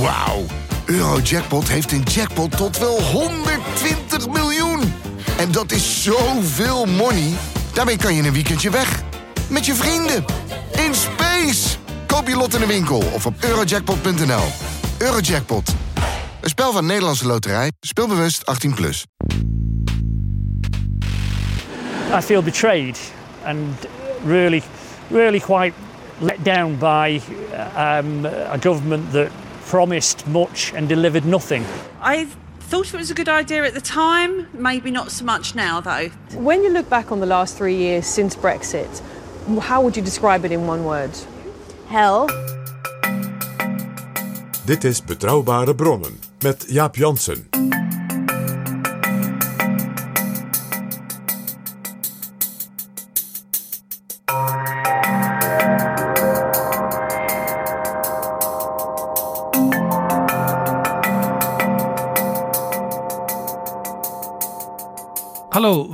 Wauw. Eurojackpot heeft een jackpot tot wel 120 miljoen. En dat is zoveel money. Daarmee kan je een weekendje weg. Met je vrienden. In space. Koop je lot in de winkel of op eurojackpot.nl. Eurojackpot. Een spel van Nederlandse Loterij. Speelbewust 18+. Plus. I feel betrayed and really, really quite let down by um, a government that promised much and delivered nothing. I thought it was a good idea at the time, maybe not so much now though. When you look back on the last three years since Brexit, how would you describe it in one word? Hell. Dit is Betrouwbare Bronnen met Jaap Jansen.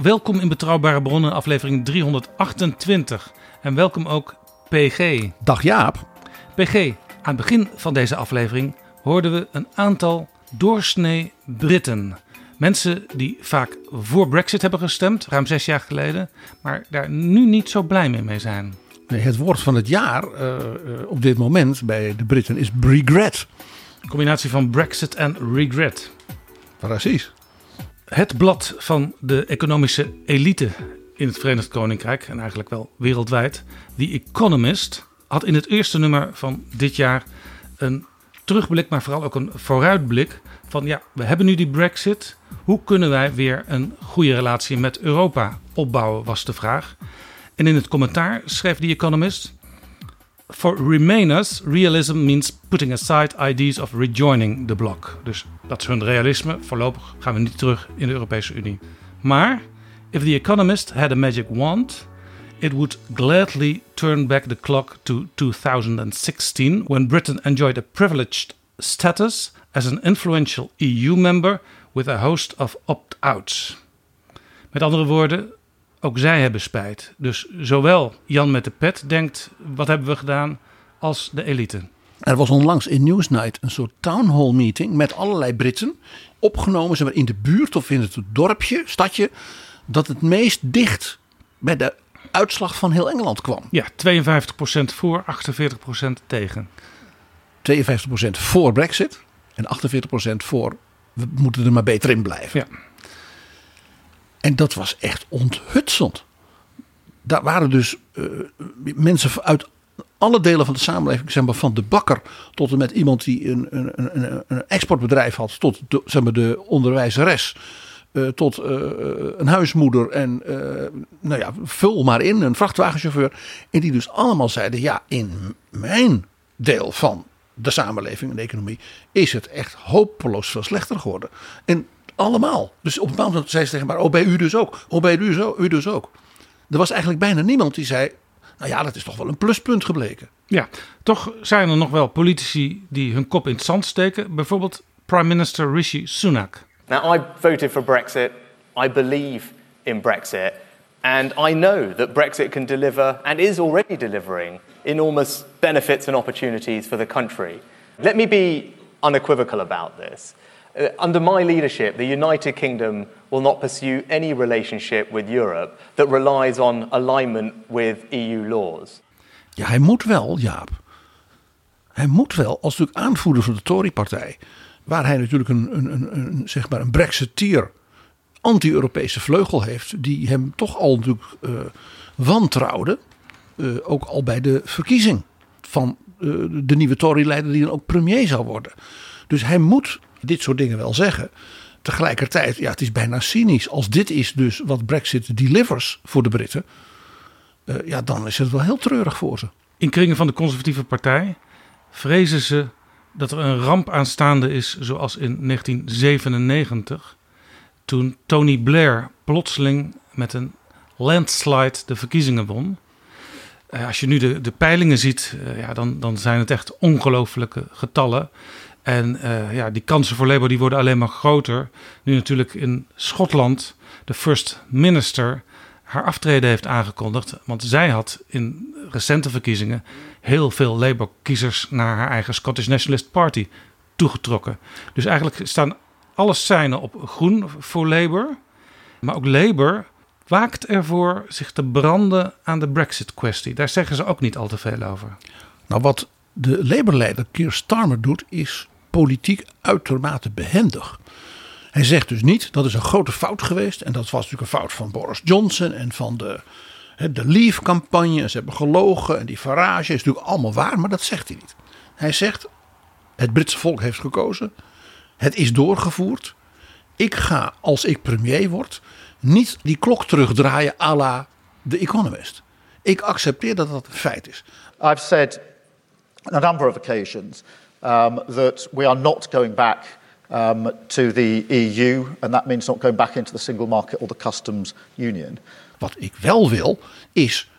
Welkom in Betrouwbare Bronnen, aflevering 328. En welkom ook PG. Dag Jaap. PG, aan het begin van deze aflevering hoorden we een aantal doorsnee Britten. Mensen die vaak voor Brexit hebben gestemd, ruim zes jaar geleden, maar daar nu niet zo blij mee, zijn. Nee, het woord van het jaar uh, op dit moment bij de Britten is regret. Een combinatie van Brexit en regret. Precies. Het blad van de economische elite in het Verenigd Koninkrijk en eigenlijk wel wereldwijd, The Economist, had in het eerste nummer van dit jaar een terugblik, maar vooral ook een vooruitblik van ja, we hebben nu die Brexit. Hoe kunnen wij weer een goede relatie met Europa opbouwen, was de vraag. En in het commentaar schreef The Economist: For Remainers, realism means putting aside ideas of rejoining the bloc. Dus dat is hun realisme. Voorlopig gaan we niet terug in de Europese Unie. Maar, if the Economist had a magic wand, it would gladly turn back the clock to 2016, when Britain enjoyed a privileged status as an influential EU member with a host of opt-outs. Met andere woorden, ook zij hebben spijt. Dus zowel Jan met de pet denkt: wat hebben we gedaan, als de elite. Er was onlangs in Newsnight een soort town hall meeting met allerlei Britten. Opgenomen zeg maar, in de buurt of in het dorpje, stadje. dat het meest dicht bij de uitslag van heel Engeland kwam. Ja, 52% voor, 48% tegen. 52% voor Brexit en 48% voor. we moeten er maar beter in blijven. Ja. En dat was echt onthutsend. Daar waren dus uh, mensen uit alle delen van de samenleving, zeg maar, van de bakker tot en met iemand die een, een, een, een exportbedrijf had, tot de, zeg maar, de onderwijzeres. Uh, tot uh, een huismoeder en nou ja, vul maar in, een vrachtwagenchauffeur. En die dus allemaal zeiden: ja, in mijn deel van de samenleving en de economie is het echt hopeloos veel slechter geworden. En allemaal. Dus op een bepaald moment zei ze tegen maar: oh, bij u dus ook. Oh, bij u, zo, u dus ook. Er was eigenlijk bijna niemand die zei: nou ja, dat is toch wel een pluspunt gebleken. Ja, toch zijn er nog wel politici die hun kop in het zand steken. Bijvoorbeeld Prime Minister Rishi Sunak. Now, I voted for Brexit. I believe in Brexit. And I know that Brexit can deliver, and is already delivering, enormous benefits and opportunities for the country. Let me be unequivocal about this. Uh, under my leadership, the United Kingdom will not pursue any relationship with Europe that relies on alignment with EU laws. Ja, hij moet wel, Jaap. Hij moet wel, als natuurlijk aanvoerder van de Tory-partij, waar hij natuurlijk een, een, een, een, zeg maar een Brexiteer anti-Europese vleugel heeft, die hem toch al natuurlijk uh, wantrouwde, uh, ook al bij de verkiezing van uh, de nieuwe Tory-leider die dan ook premier zou worden. Dus hij moet dit soort dingen wel zeggen. Tegelijkertijd, ja, het is bijna cynisch. Als dit is dus wat Brexit delivers voor de Britten, uh, ja, dan is het wel heel treurig voor ze. In kringen van de conservatieve partij vrezen ze dat er een ramp aanstaande is, zoals in 1997, toen Tony Blair plotseling met een landslide de verkiezingen won. Uh, als je nu de, de peilingen ziet, uh, ja, dan, dan zijn het echt ongelooflijke getallen. En uh, ja, die kansen voor Labour die worden alleen maar groter. Nu natuurlijk in Schotland de First Minister haar aftreden heeft aangekondigd. Want zij had in recente verkiezingen heel veel Labour-kiezers naar haar eigen Scottish Nationalist Party toegetrokken. Dus eigenlijk staan alle seinen op groen voor Labour. Maar ook Labour waakt ervoor zich te branden aan de Brexit-kwestie. Daar zeggen ze ook niet al te veel over. Nou, wat de Labour-leider Keir Starmer doet, is politiek uitermate behendig. Hij zegt dus niet dat is een grote fout geweest. En dat was natuurlijk een fout van Boris Johnson en van de, de Leave-campagne. Ze hebben gelogen en die Farage is natuurlijk allemaal waar, maar dat zegt hij niet. Hij zegt: het Britse volk heeft gekozen. Het is doorgevoerd. Ik ga, als ik premier word, niet die klok terugdraaien à la The Economist. Ik accepteer dat dat een feit is. I've said on a number of occasions um, that we are not going back um, to the EU, and that means not going back into the single market or the customs union. Wat ik wel wil, is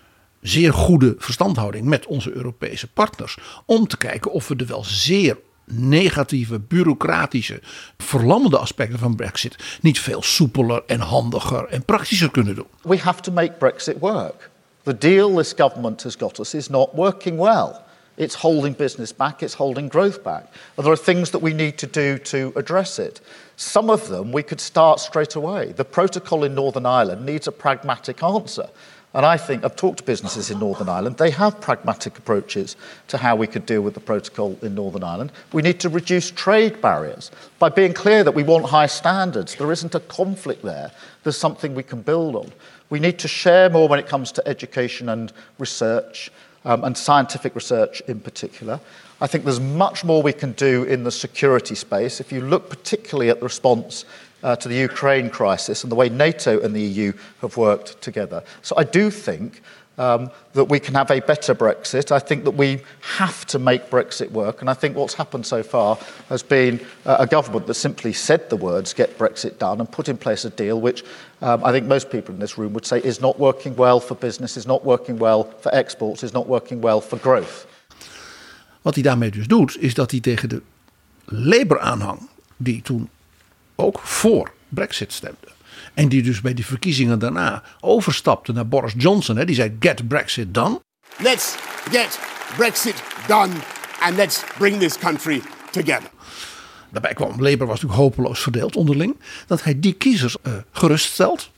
zeer goede verstandhouding met onze Europese partners. Om te kijken of we de wel zeer negatieve, bureaucratische, verlammende aspecten van Brexit niet veel soepeler en handiger en praktischer kunnen doen. We have to make Brexit work. The deal this government has got us is not working well. It's holding business back, it's holding growth back. And there are things that we need to do to address it. Some of them we could start straight away. The protocol in Northern Ireland needs a pragmatic answer. And I think I've talked to businesses in Northern Ireland. They have pragmatic approaches to how we could deal with the protocol in Northern Ireland. We need to reduce trade barriers by being clear that we want high standards. There isn't a conflict there. There's something we can build on. We need to share more when it comes to education and research, um, and scientific research in particular. I think there's much more we can do in the security space. If you look particularly at the response uh, to the Ukraine crisis and the way NATO and the EU have worked together. So I do think um, that we can have a better Brexit. I think that we have to make Brexit work. And I think what's happened so far has been uh, a government that simply said the words get Brexit done and put in place a deal which um, I think most people in this room would say is not working well for business, is not working well for exports, is not working well for growth. Wat hij daarmee dus doet, is dat hij tegen de Labour-aanhang, die toen ook voor Brexit stemde. En die dus bij die verkiezingen daarna overstapte naar Boris Johnson. Hè, die zei: Get Brexit done. Let's get Brexit done and let's bring this country together. Daarbij kwam Labour was natuurlijk hopeloos verdeeld onderling. Dat hij die kiezers uh, geruststelt.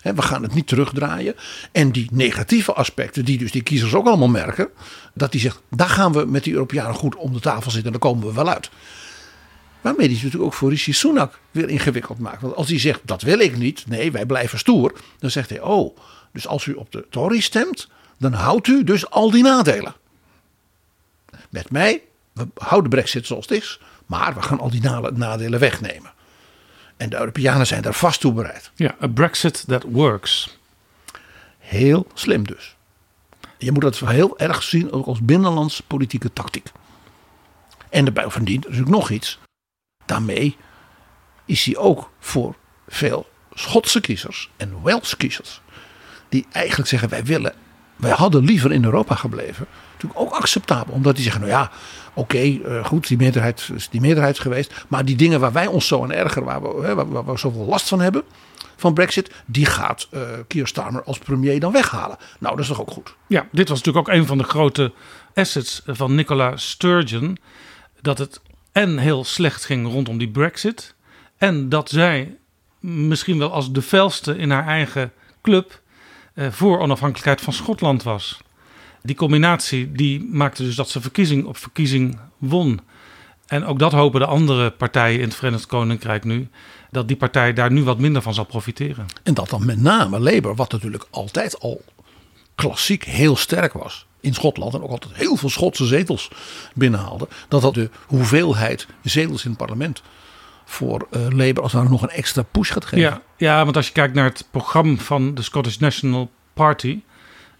He, we gaan het niet terugdraaien. En die negatieve aspecten, die dus die kiezers ook allemaal merken. Dat hij zegt: daar gaan we met die Europeanen goed om de tafel zitten en daar komen we wel uit. Waarmee hij natuurlijk ook voor Rishi Sunak weer ingewikkeld maakt. Want als hij zegt dat wil ik niet, nee wij blijven stoer. Dan zegt hij oh, dus als u op de Tory stemt, dan houdt u dus al die nadelen. Met mij, we houden brexit zoals het is, maar we gaan al die nadelen wegnemen. En de Europeanen zijn daar vast toe bereid. Ja, a Brexit that works. Heel slim dus. Je moet dat heel erg zien ook als binnenlands politieke tactiek. En daarbij verdient natuurlijk nog iets daarmee is hij ook voor veel Schotse kiezers en Wales kiezers. Die eigenlijk zeggen wij willen, wij hadden liever in Europa gebleven. Natuurlijk ook acceptabel. Omdat die zeggen nou ja oké eh, goed die meerderheid is die meerderheid geweest. Maar die dingen waar wij ons zo aan ergeren waar we, waar, we zoveel last van hebben van Brexit, die gaat uh, Keir Starmer als premier dan weghalen. Nou, dat is toch ook goed. Ja, dit was natuurlijk ook een van de grote assets van Nicola Sturgeon. Dat het en heel slecht ging rondom die Brexit. En dat zij misschien wel als de felste in haar eigen club eh, voor onafhankelijkheid van Schotland was. Die combinatie die maakte dus dat ze verkiezing op verkiezing won. En ook dat hopen de andere partijen in het Verenigd Koninkrijk nu. Dat die partij daar nu wat minder van zal profiteren. En dat dan met name Labour, wat natuurlijk altijd al klassiek heel sterk was in Schotland en ook altijd heel veel Schotse zetels binnenhaalde, dat dat de hoeveelheid zetels in het parlement voor uh, Labour als daar nog een extra push gaat geven. Ja, ja, want als je kijkt naar het programma van de Scottish National Party,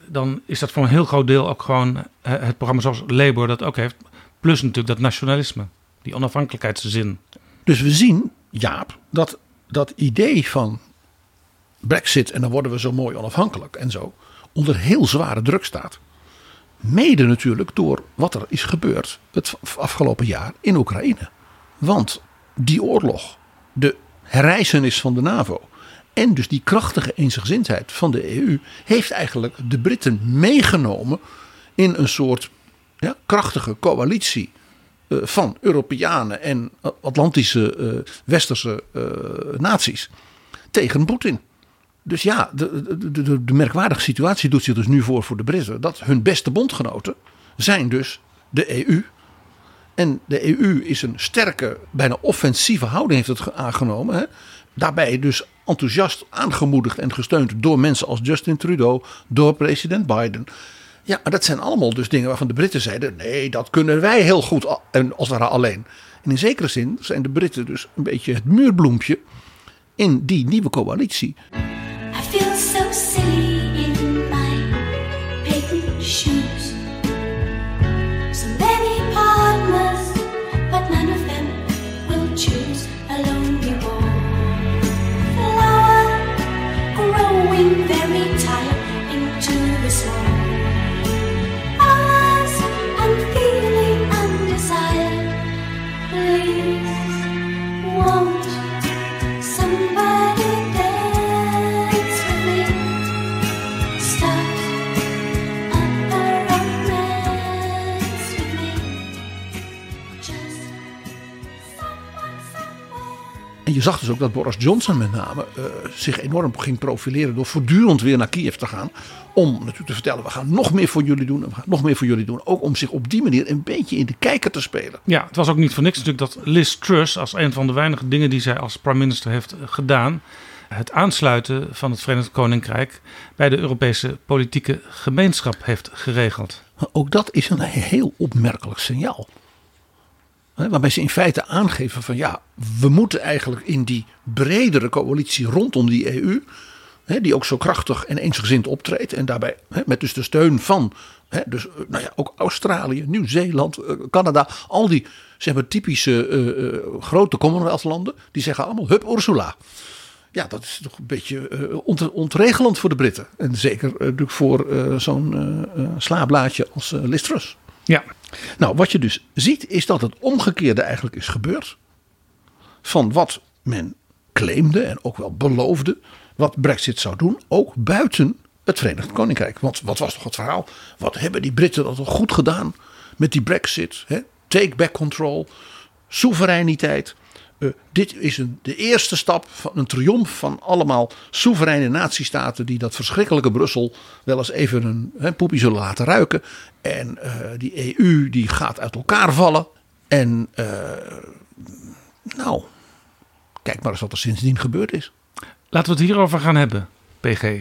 dan is dat voor een heel groot deel ook gewoon eh, het programma zoals Labour dat ook heeft. Plus natuurlijk dat nationalisme, die onafhankelijkheidszin. Dus we zien, Jaap, dat dat idee van Brexit en dan worden we zo mooi onafhankelijk en zo, onder heel zware druk staat. Mede natuurlijk door wat er is gebeurd het afgelopen jaar in Oekraïne. Want die oorlog, de herrijzenis van de NAVO en dus die krachtige eensgezindheid van de EU heeft eigenlijk de Britten meegenomen in een soort ja, krachtige coalitie eh, van Europeanen en Atlantische eh, westerse eh, naties tegen Poetin. Dus ja, de, de, de, de merkwaardige situatie doet zich dus nu voor voor de Britten. Dat hun beste bondgenoten zijn dus de EU. En de EU is een sterke, bijna offensieve houding heeft het aangenomen. Hè? Daarbij dus enthousiast aangemoedigd en gesteund door mensen als Justin Trudeau, door president Biden. Ja, maar dat zijn allemaal dus dingen waarvan de Britten zeiden: nee, dat kunnen wij heel goed en als alleen. En in zekere zin zijn de Britten dus een beetje het muurbloempje in die nieuwe coalitie. I feel so silly je zag dus ook dat Boris Johnson met name eh, zich enorm ging profileren door voortdurend weer naar Kiev te gaan. Om natuurlijk te vertellen, we gaan nog meer voor jullie doen en we gaan nog meer voor jullie doen. Ook om zich op die manier een beetje in de kijker te spelen. Ja, het was ook niet voor niks natuurlijk dat Liz Truss als een van de weinige dingen die zij als prime minister heeft eh, gedaan, het aansluiten van het Verenigd Koninkrijk bij de Europese politieke gemeenschap heeft geregeld. Ook dat is een heel opmerkelijk signaal. Waarbij ze in feite aangeven van ja, we moeten eigenlijk in die bredere coalitie rondom die EU, die ook zo krachtig en eensgezind optreedt en daarbij met dus de steun van dus, eh, nou ja, ook Australië, Nieuw-Zeeland, eh, Canada, al die zeg maar, typische eh, grote Commonwealth landen, die zeggen allemaal hup Ursula. Ja, dat is toch een beetje ont- ontregelend voor de Britten. En zeker natuurlijk voor zo'n slaablaadje als Liz Truss. Ja, Nou, wat je dus ziet is dat het omgekeerde eigenlijk is gebeurd. Van wat men claimde en ook wel beloofde. Wat Brexit zou doen, ook buiten het Verenigd Koninkrijk. Want wat was toch het verhaal? Wat hebben die Britten dat toch goed gedaan met die Brexit? Hè? Take back control, soevereiniteit. Eh, dit is een, de eerste stap van een triomf van allemaal soevereine natiestaten die dat verschrikkelijke Brussel wel eens even een hè, poepie zullen laten ruiken. En eh, die EU die gaat uit elkaar vallen. En eh, nou, kijk maar eens wat er sindsdien gebeurd is. laten we het hierover gaan hebben, PG.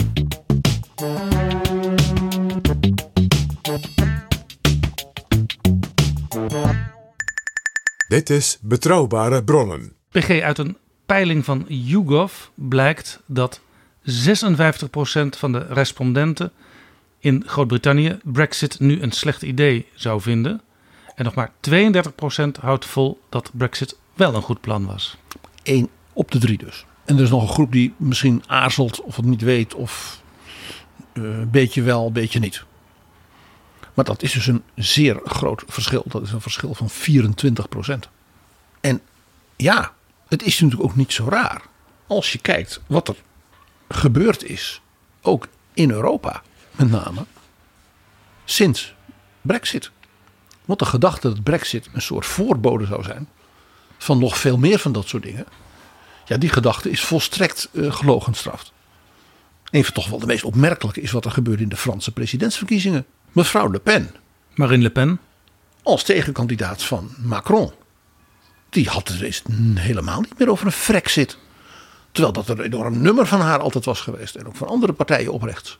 Dit is Betrouwbare Bronnen. PG, uit een peiling van YouGov blijkt dat 56% van de respondenten in Groot-Brittannië Brexit nu een slecht idee zou vinden. En nog maar 32% houdt vol dat Brexit wel een goed plan was. Eén op de drie dus. En er is nog een groep die misschien aarzelt of het niet weet. Of eh, een beetje wel, een beetje niet. Maar dat is dus een zeer groot verschil. Dat is een verschil van 24% En ja, het is natuurlijk ook niet zo raar. Als je kijkt wat er gebeurd is. Ook in Europa met name. Sinds Brexit. Want de gedachte dat Brexit een soort voorbode zou zijn. Van nog veel meer van dat soort dingen. Ja, die gedachte is volstrekt uh, gelogenstraft. Een van toch wel de meest opmerkelijke is wat er gebeurde in de Franse presidentsverkiezingen. Mevrouw Le Pen. Marine Le Pen. Als tegenkandidaat van Macron. Die had het eens helemaal niet meer over een Frexit. Terwijl dat een enorm nummer van haar altijd was geweest. En ook van andere partijen oprecht.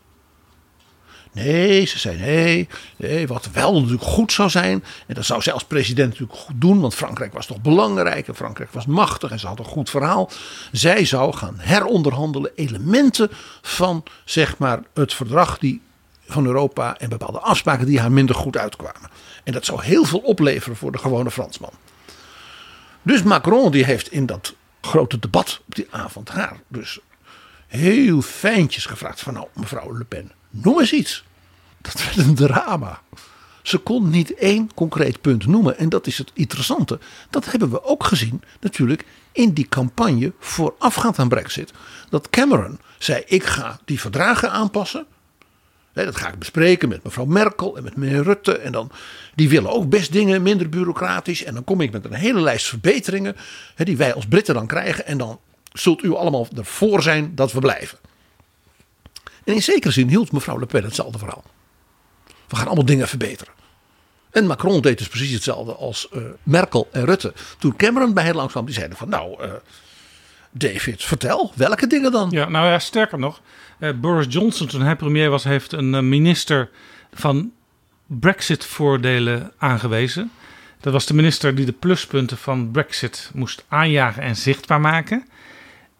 Nee, ze zei nee, nee. Wat wel natuurlijk goed zou zijn. En dat zou zij als president natuurlijk goed doen. Want Frankrijk was toch belangrijk. En Frankrijk was machtig. En ze had een goed verhaal. Zij zou gaan heronderhandelen. Elementen van zeg maar het verdrag die van Europa. En bepaalde afspraken die haar minder goed uitkwamen. En dat zou heel veel opleveren voor de gewone Fransman. Dus Macron die heeft in dat grote debat op die avond haar dus heel fijntjes gevraagd van nou mevrouw Le Pen, noem eens iets. Dat werd een drama. Ze kon niet één concreet punt noemen en dat is het interessante. Dat hebben we ook gezien natuurlijk in die campagne voorafgaand aan Brexit. Dat Cameron zei ik ga die verdragen aanpassen. Dat ga ik bespreken met mevrouw Merkel en met meneer Rutte. En dan, die willen ook best dingen minder bureaucratisch. En dan kom ik met een hele lijst verbeteringen. Die wij als Britten dan krijgen. En dan zult u allemaal ervoor zijn dat we blijven. En in zekere zin hield mevrouw Le Pen hetzelfde verhaal. We gaan allemaal dingen verbeteren. En Macron deed dus precies hetzelfde als eh, Merkel en Rutte. Toen Cameron bij hen langs kwam, die zeiden van nou, eh, David, vertel, welke dingen dan? Ja, nou ja, sterker nog, Boris Johnson, toen hij premier was, heeft een eh, minister van Brexit-voordelen aangewezen. Dat was de minister die de pluspunten van Brexit moest aanjagen en zichtbaar maken.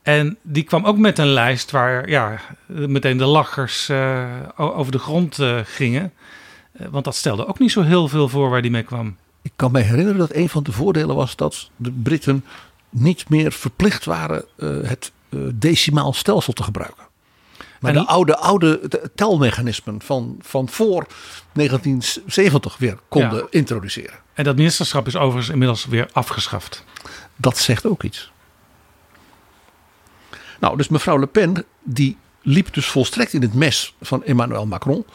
En die kwam ook met een lijst waar ja, meteen de lachers eh, over de grond eh, gingen. Eh, want dat stelde ook niet zo heel veel voor waar die mee kwam. Ik kan me herinneren dat een van de voordelen was dat de Britten niet meer verplicht waren eh, het eh, decimaal stelsel te gebruiken. Maar En- de oude, oude te- telmechanismen van, van voor 1970 weer konden Ja. introduceren. En dat ministerschap is overigens inmiddels weer afgeschaft. Dat zegt ook iets. Nou, dus mevrouw Le Pen, die liep dus volstrekt in het mes van Emmanuel Macron.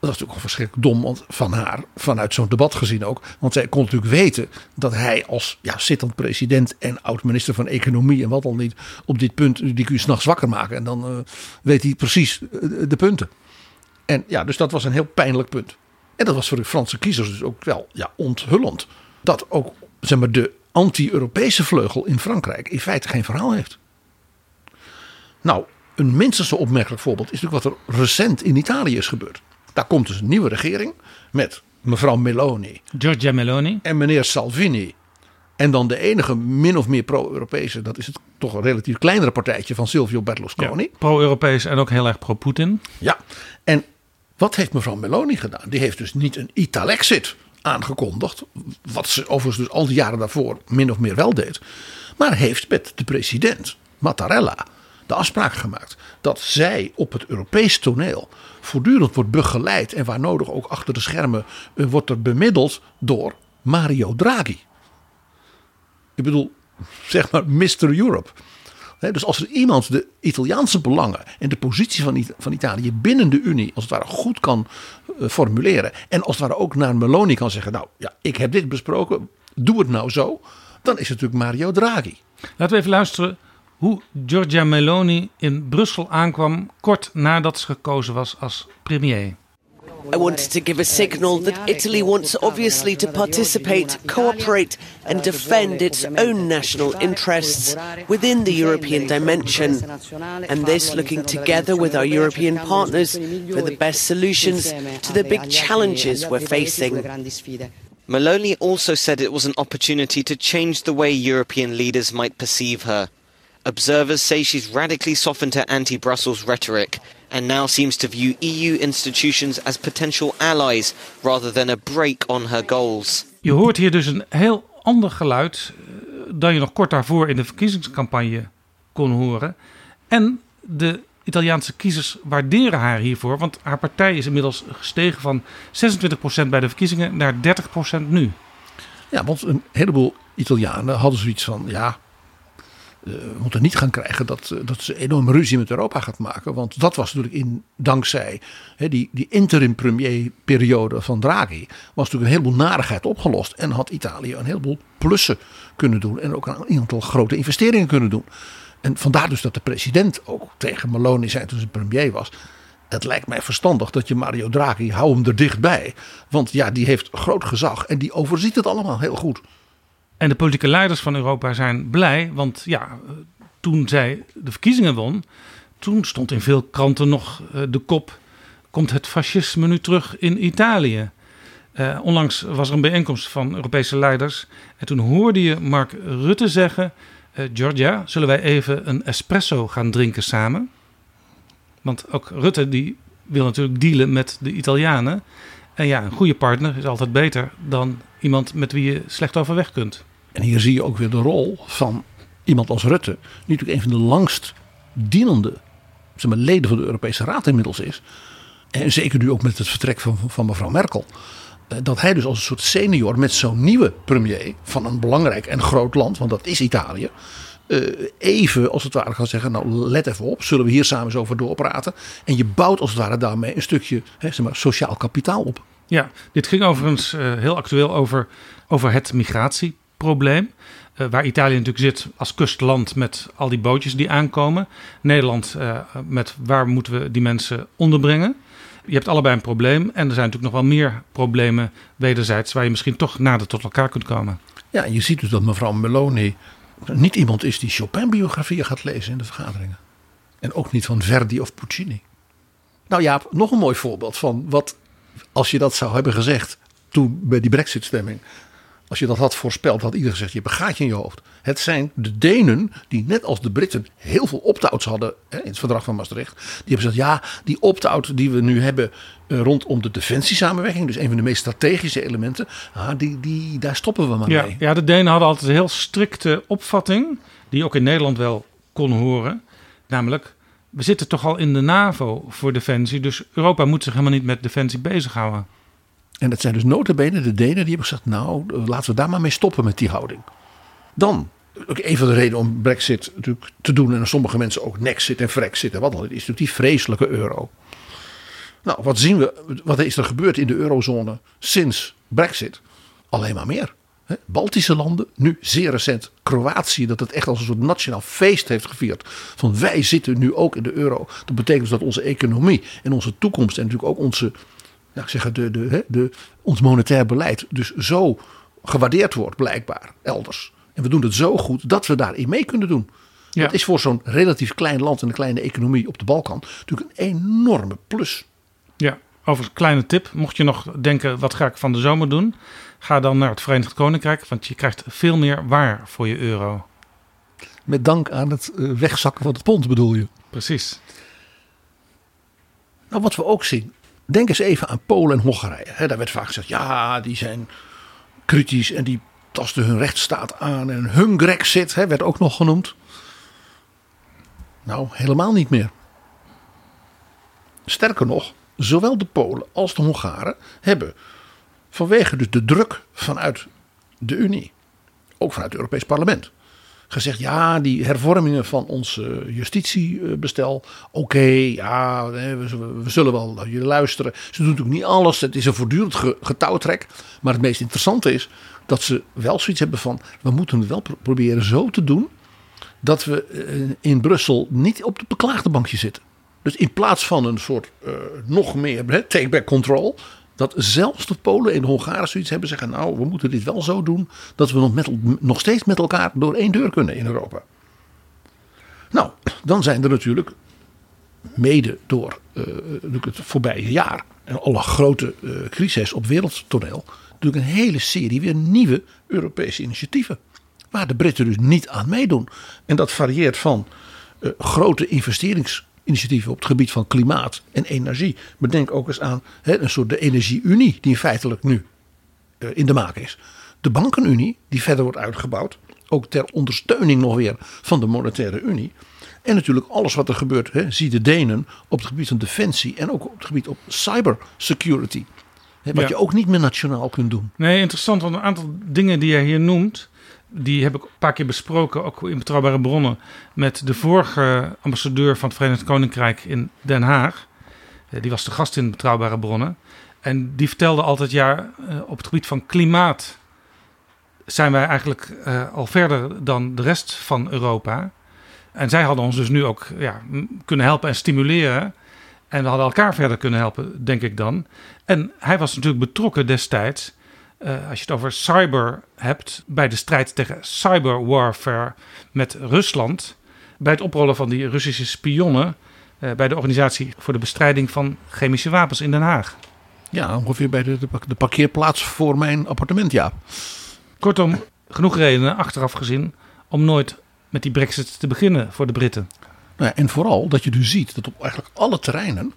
Dat was natuurlijk al verschrikkelijk dom want van haar, vanuit zo'n debat gezien ook. Want zij kon natuurlijk weten dat hij als ja, zittend president en oud-minister van Economie en wat al niet, op dit punt, die kun je s'nachts wakker maken. En dan eh, weet hij precies eh, de punten. En ja, dus dat was een heel pijnlijk punt. En dat was voor de Franse kiezers dus ook wel ja, onthullend. Dat ook zeg maar, de anti-Europese vleugel in Frankrijk in feite geen verhaal heeft. Nou, een minstens opmerkelijk voorbeeld is natuurlijk wat er recent in Italië is gebeurd. Daar komt dus een nieuwe regering met mevrouw Meloni Giorgia Meloni. en meneer Salvini. En dan de enige min of meer pro-Europese, dat is het toch een relatief kleinere partijtje van Silvio Berlusconi. Ja, pro-Europees en ook heel erg pro-Poetin. Ja, en wat heeft mevrouw Meloni gedaan? Die heeft dus niet een Italexit aangekondigd, wat ze overigens dus al die jaren daarvoor min of meer wel deed, maar heeft met de president Mattarella de afspraak gemaakt dat zij op het Europees toneel voortdurend wordt begeleid en waar nodig ook achter de schermen eh, wordt er bemiddeld door Mario Draghi. Ik bedoel, zeg maar Mr. Europe. Dus als er iemand de Italiaanse belangen en de positie van, van Italië binnen de Unie als het ware goed kan eh, formuleren. En als het ware ook naar Meloni kan zeggen: Nou ja, ik heb dit besproken, doe het nou zo. Dan is het natuurlijk Mario Draghi. Laten we even luisteren hoe Giorgia Meloni in Brussel aankwam kort nadat ze gekozen was als premier. I wanted to give a signal that Italy wants obviously to participate, cooperate, and defend its own national interests within the European dimension. And this looking together with our European partners for the best solutions to the big challenges we're facing. Maloney also said it was an opportunity to change the way European leaders might perceive her. Observers say she's radically softened her anti Brussels rhetoric and now seems to view EU institutions as potential allies rather than a break on her goals. Je hoort hier dus een heel ander geluid eh, dan je nog kort daarvoor in de verkiezingscampagne kon horen. En de Italiaanse kiezers waarderen haar hiervoor, want haar partij is inmiddels gestegen van 26% bij de verkiezingen naar 30% nu. Ja, want een heleboel Italianen hadden zoiets van: ja, we moeten niet gaan krijgen dat, eh, dat ze enorme ruzie met Europa gaat maken. Want dat was natuurlijk in, dankzij die, die interim premier periode van Draghi, was natuurlijk een heleboel narigheid opgelost. En had Italië een heleboel plussen kunnen doen. En ook een aantal grote investeringen kunnen doen. En vandaar dus dat de president ook tegen Meloni zei toen ze premier was. Het lijkt mij verstandig dat je Mario Draghi, hou hem er dichtbij. Want ja, die heeft groot gezag en die overziet het allemaal heel goed. En de politieke leiders van Europa zijn blij, want ja, eh, toen zij de verkiezingen won, toen stond in veel kranten nog eh, de kop komt het fascisme nu terug in Italië? Uh, onlangs was er een bijeenkomst van Europese leiders. En toen hoorde je Mark Rutte zeggen: uh, Georgia, zullen wij even een espresso gaan drinken samen? Want ook Rutte die wil natuurlijk dealen met de Italianen. En ja, een goede partner is altijd beter dan iemand met wie je slecht overweg kunt. En hier zie je ook weer de rol van iemand als Rutte. Die natuurlijk een van de langst dienende zeg maar, leden van de Europese Raad inmiddels is. En zeker nu ook met het vertrek van, van mevrouw Merkel. Eh, dat hij dus als een soort senior met zo'n nieuwe premier van een belangrijk en groot land, want dat is Italië. Eh, even als het ware gaan zeggen, nou let even op, zullen we hier samen eens over doorpraten. En je bouwt als het ware daarmee een stukje hè, zeg maar, sociaal kapitaal op. Ja, dit ging overigens uh, heel actueel over, over het migratieprobleem. Uh, waar Italië natuurlijk zit als kustland met al die bootjes die aankomen. Nederland uh, met waar moeten we die mensen onderbrengen. Je hebt allebei een probleem. En er zijn natuurlijk nog wel meer problemen wederzijds waar je misschien toch nader tot elkaar kunt komen. Ja, je ziet dus dat mevrouw Meloni niet iemand is die Chopin-biografieën gaat lezen in de vergaderingen. En ook niet van Verdi of Puccini. Nou ja, nog een mooi voorbeeld van wat, als je dat zou hebben gezegd toen bij die Brexit-stemming. Als je dat had voorspeld, had iedereen gezegd: je hebt een gaatje in je hoofd. Het zijn de Denen die, net als de Britten, heel veel opt-outs hadden hè, in het verdrag van Maastricht. Die hebben gezegd: ja, die opt-out die we nu hebben uh, rondom de defensiesamenwerking, dus een van de meest strategische elementen, ah, die, die, daar stoppen we maar ja, mee. Ja, de Denen hadden altijd een heel strikte opvatting, die ook in Nederland wel kon horen. Namelijk, we zitten toch al in de NAVO voor defensie, dus Europa moet zich helemaal niet met defensie bezighouden. En dat zijn dus notabene de Denen die hebben gezegd, nou laten we daar maar mee stoppen met die houding. Dan, ook een van de redenen om Brexit natuurlijk te doen en sommige mensen ook Nexit en Frexit en wat dan is natuurlijk die vreselijke euro. Nou, wat zien we, wat is er gebeurd in de eurozone sinds Brexit? Alleen maar meer. Baltische landen, nu zeer recent Kroatië, dat het echt als een soort nationaal feest heeft gevierd. Van wij zitten nu ook in de euro. Dat betekent dus dat onze economie en onze toekomst en natuurlijk ook onze nou, zeggen, de, de, de, ons monetair beleid dus zo gewaardeerd wordt, blijkbaar, elders. En we doen het zo goed dat we daarin mee kunnen doen. Ja. Dat is voor zo'n relatief klein land en een kleine economie op de Balkan natuurlijk een enorme plus. Ja, over een kleine tip. Mocht je nog denken, wat ga ik van de zomer doen? Ga dan naar het Verenigd Koninkrijk, want je krijgt veel meer waar voor je euro. Met dank aan het eh, wegzakken van het pond bedoel je? Precies. Nou, wat we ook zien, Denk eens even aan Polen en Hongarije. daar werd vaak gezegd, ja, die zijn kritisch en die tasten hun rechtsstaat aan. En hun Grexit werd ook nog genoemd. Nou, helemaal niet meer. Sterker nog, zowel de Polen als de Hongaren hebben vanwege dus de druk vanuit de Unie, ook vanuit het Europees Parlement, gezegd: ja, die hervormingen van ons justitiebestel. Oké, ja, we, zullen wel naar jullie luisteren. Ze doen natuurlijk niet alles. Het is een voortdurend getouwtrek. Maar het meest interessante is dat ze wel zoiets hebben van: we moeten wel proberen zo te doen. dat we eh, in Brussel niet op de beklaagde bankje zitten. Dus in plaats van een soort uh, nog meer take-back control, dat zelfs de Polen en de Hongaren zoiets hebben zeggen: Nou, we moeten dit wel zo doen dat we nog, nog steeds met elkaar door één deur kunnen in Europa. Nou, dan zijn er natuurlijk, mede door uh, het voorbije jaar en alle grote uh, crises op wereldtoneel, natuurlijk een hele serie weer nieuwe Europese initiatieven. Waar de Britten dus niet aan meedoen. En dat varieert van uh, grote investerings initiatieven op het gebied van klimaat en energie. Maar denk ook eens aan hè, een soort de energieunie die feitelijk nu uh, in de maak is. De bankenunie die verder wordt uitgebouwd. Ook ter ondersteuning nog weer van de monetaire unie. En natuurlijk alles wat er gebeurt, hè, zie de Denen op het gebied van defensie en ook op het gebied op cybersecurity. Hè, wat ja. je ook niet meer nationaal kunt doen. Nee, interessant, want een aantal dingen die jij hier noemt, die heb ik een paar keer besproken, ook in betrouwbare bronnen, met de vorige ambassadeur van het Verenigd Koninkrijk in Den Haag. Die was de gast in betrouwbare bronnen. En die vertelde altijd, ja, op het gebied van klimaat zijn wij eigenlijk uh, al verder dan de rest van Europa. En zij hadden ons dus nu ook ja, kunnen helpen en stimuleren. En we hadden elkaar verder kunnen helpen, denk ik dan. En hij was natuurlijk betrokken destijds uh, als je het over cyber hebt, bij de strijd tegen cyberwarfare met Rusland, bij het oprollen van die Russische spionnen eh, bij de Organisatie voor de Bestrijding van Chemische Wapens in Den Haag. Ja, ongeveer bij de, de, parkeerplaats voor mijn appartement, ja. Kortom, genoeg redenen achteraf gezien om nooit met die brexit te beginnen voor de Britten. Nou ja, en vooral dat je dus ziet dat op eigenlijk alle terreinen,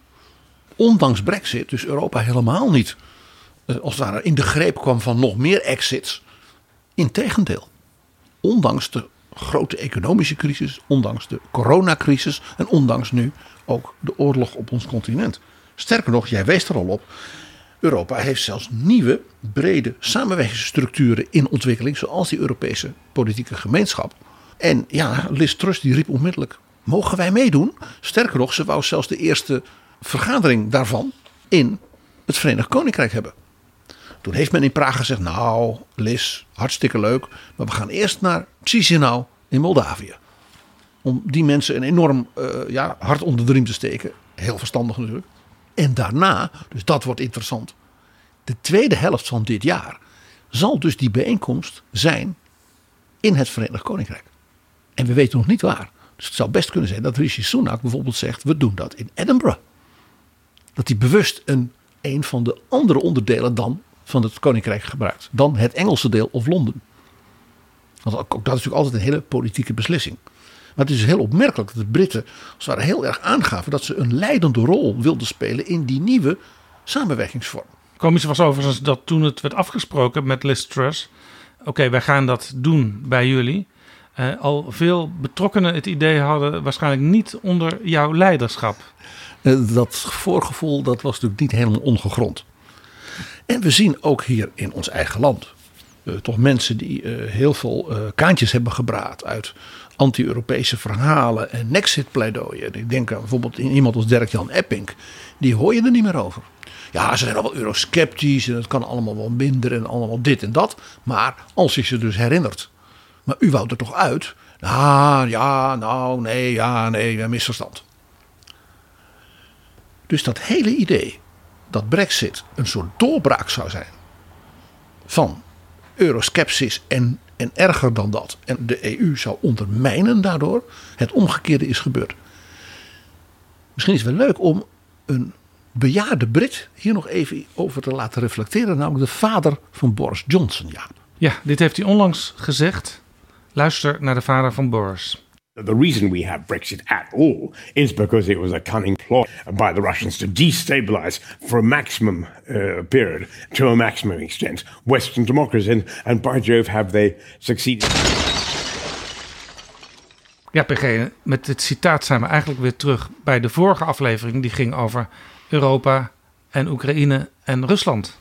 ondanks brexit, dus Europa helemaal niet eh, als het ware in de greep kwam van nog meer exits. Integendeel, ondanks de grote economische crisis, ondanks de coronacrisis en ondanks nu ook de oorlog op ons continent. Sterker nog, jij wees er al op, Europa heeft zelfs nieuwe brede samenwerkingsstructuren in ontwikkeling, zoals die Europese politieke gemeenschap. En ja, Liz Truss die riep onmiddellijk: mogen wij meedoen? Sterker nog, ze wou zelfs de eerste vergadering daarvan in het Verenigd Koninkrijk hebben. Toen heeft men in Praag gezegd: Nou, Liz, hartstikke leuk, maar we gaan eerst naar Chisinau in Moldavië. Om die mensen een enorm uh, ja, hart onder de riem te steken. Heel verstandig natuurlijk. En daarna, dus dat wordt interessant. De tweede helft van dit jaar zal dus die bijeenkomst zijn in het Verenigd Koninkrijk. En we weten nog niet waar. Dus het zou best kunnen zijn dat Rishi Sunak bijvoorbeeld zegt: we doen dat in Edinburgh. Dat hij bewust een, een van de andere onderdelen dan van het Koninkrijk gebruikt. Dan het Engelse deel of Londen. Want ook, ook dat is natuurlijk altijd een hele politieke beslissing. Maar het is heel opmerkelijk dat de Britten als heel erg aangaven dat ze een leidende rol wilden spelen in die nieuwe samenwerkingsvorm. Komisch was overigens dat toen het werd afgesproken met Liz Truss, oké, wij gaan dat doen bij jullie. Uh, al veel betrokkenen het idee hadden, waarschijnlijk niet onder jouw leiderschap. Uh, dat voorgevoel dat was natuurlijk niet helemaal ongegrond. En we zien ook hier in ons eigen land uh, toch mensen die heel veel kaantjes hebben gebraad uit anti-Europese verhalen en Nexit-pleidooien. Ik denk aan bijvoorbeeld iemand als Dirk-Jan Epping. Die hoor je er niet meer over. Ja, ze zijn al wel eurosceptisch en het kan allemaal wel minder en allemaal dit en dat. Maar als je ze dus herinnert. Maar u wou er toch uit? Nou, ja, nou, nee, ja, nee, misverstand. Dus dat hele idee dat Brexit een soort doorbraak zou zijn van euroskepsis en en erger dan dat. En de EU zou ondermijnen daardoor. Het omgekeerde is gebeurd. Misschien is het wel leuk om een bejaarde Brit hier nog even over te laten reflecteren. Namelijk de vader van Boris Johnson. Ja, ja dit heeft hij onlangs gezegd. Luister naar de vader van Boris. The reason we have Brexit at all is because it was a cunning plot by the Russians to destabilize for a maximum uh, period, to a maximum extent, Western democracy. And, and by Jove, have they succeeded. Ja, PG, met dit citaat zijn we eigenlijk weer terug bij de vorige aflevering. Die ging over Europa en Oekraïne en Rusland.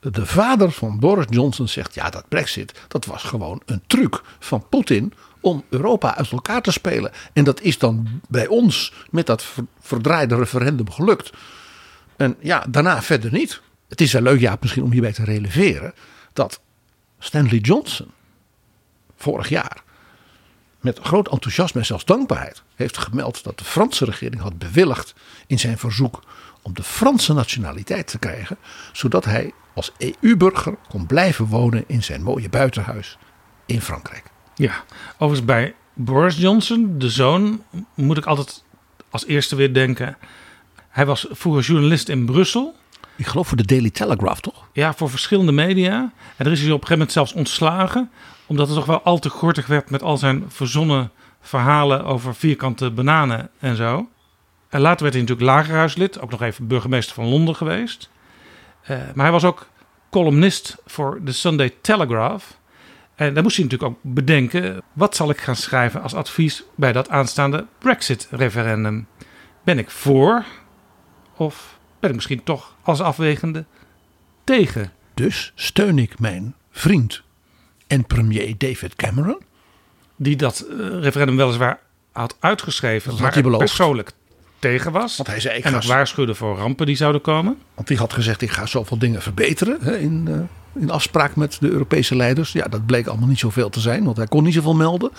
De vader van Boris Johnson zegt: ja, dat Brexit, dat was gewoon een truc van Poetin om Europa uit elkaar te spelen. En dat is dan bij ons met dat verdraaide referendum gelukt. En ja, daarna verder niet. Het is wel leuk, ja, misschien om hierbij te releveren, dat Stanley Johnson vorig jaar met groot enthousiasme en zelfs dankbaarheid heeft gemeld dat de Franse regering had bewilligd in zijn verzoek om de Franse nationaliteit te krijgen, zodat hij als EU-burger kon blijven wonen in zijn mooie buitenhuis in Frankrijk. Ja, overigens bij Boris Johnson, de zoon, moet ik altijd als eerste weer denken. Hij was vroeger journalist in Brussel. Ik geloof voor de Daily Telegraph, toch? Ja, voor verschillende media. En er is hij op een gegeven moment zelfs ontslagen. Omdat het toch wel al te gortig werd met al zijn verzonnen verhalen over vierkante bananen en zo. En later werd hij natuurlijk lagerhuislid. Ook nog even burgemeester van Londen geweest. Uh, maar hij was ook columnist voor de Sunday Telegraph. En dan moest hij natuurlijk ook bedenken: wat zal ik gaan schrijven als advies bij dat aanstaande Brexit-referendum? Ben ik voor of ben ik misschien toch als afwegende tegen? Dus steun ik mijn vriend en premier David Cameron. Die dat eh, referendum weliswaar had uitgeschreven, dat maar hij persoonlijk tegen was. Want hij zei, ik en ga... waarschuwde voor rampen die zouden komen. Want hij had gezegd, ik ga zoveel dingen verbeteren hè, in, uh, in afspraak met de Europese leiders. Ja, dat bleek allemaal niet zoveel te zijn, want hij kon niet zoveel melden.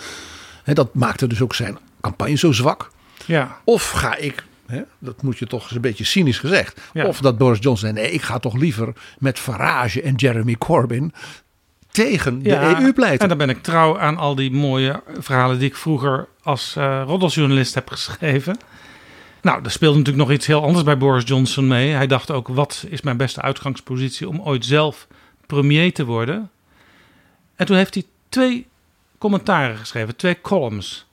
Dat maakte dus ook zijn campagne zo zwak. Ja. Of ga ik, dat moet je toch eens een beetje cynisch gezegd. Of dat Boris Johnson nee, ik ga toch liever met Farage en Jeremy Corbyn tegen de EU pleiten. En dan ben ik trouw aan al die mooie verhalen die ik vroeger als uh, roddelsjournalist heb geschreven. Nou, er speelde natuurlijk nog iets heel anders bij Boris Johnson mee. Hij dacht ook, wat is mijn beste uitgangspositie om ooit zelf premier te worden? En toen heeft hij twee commentaren geschreven, twee columns.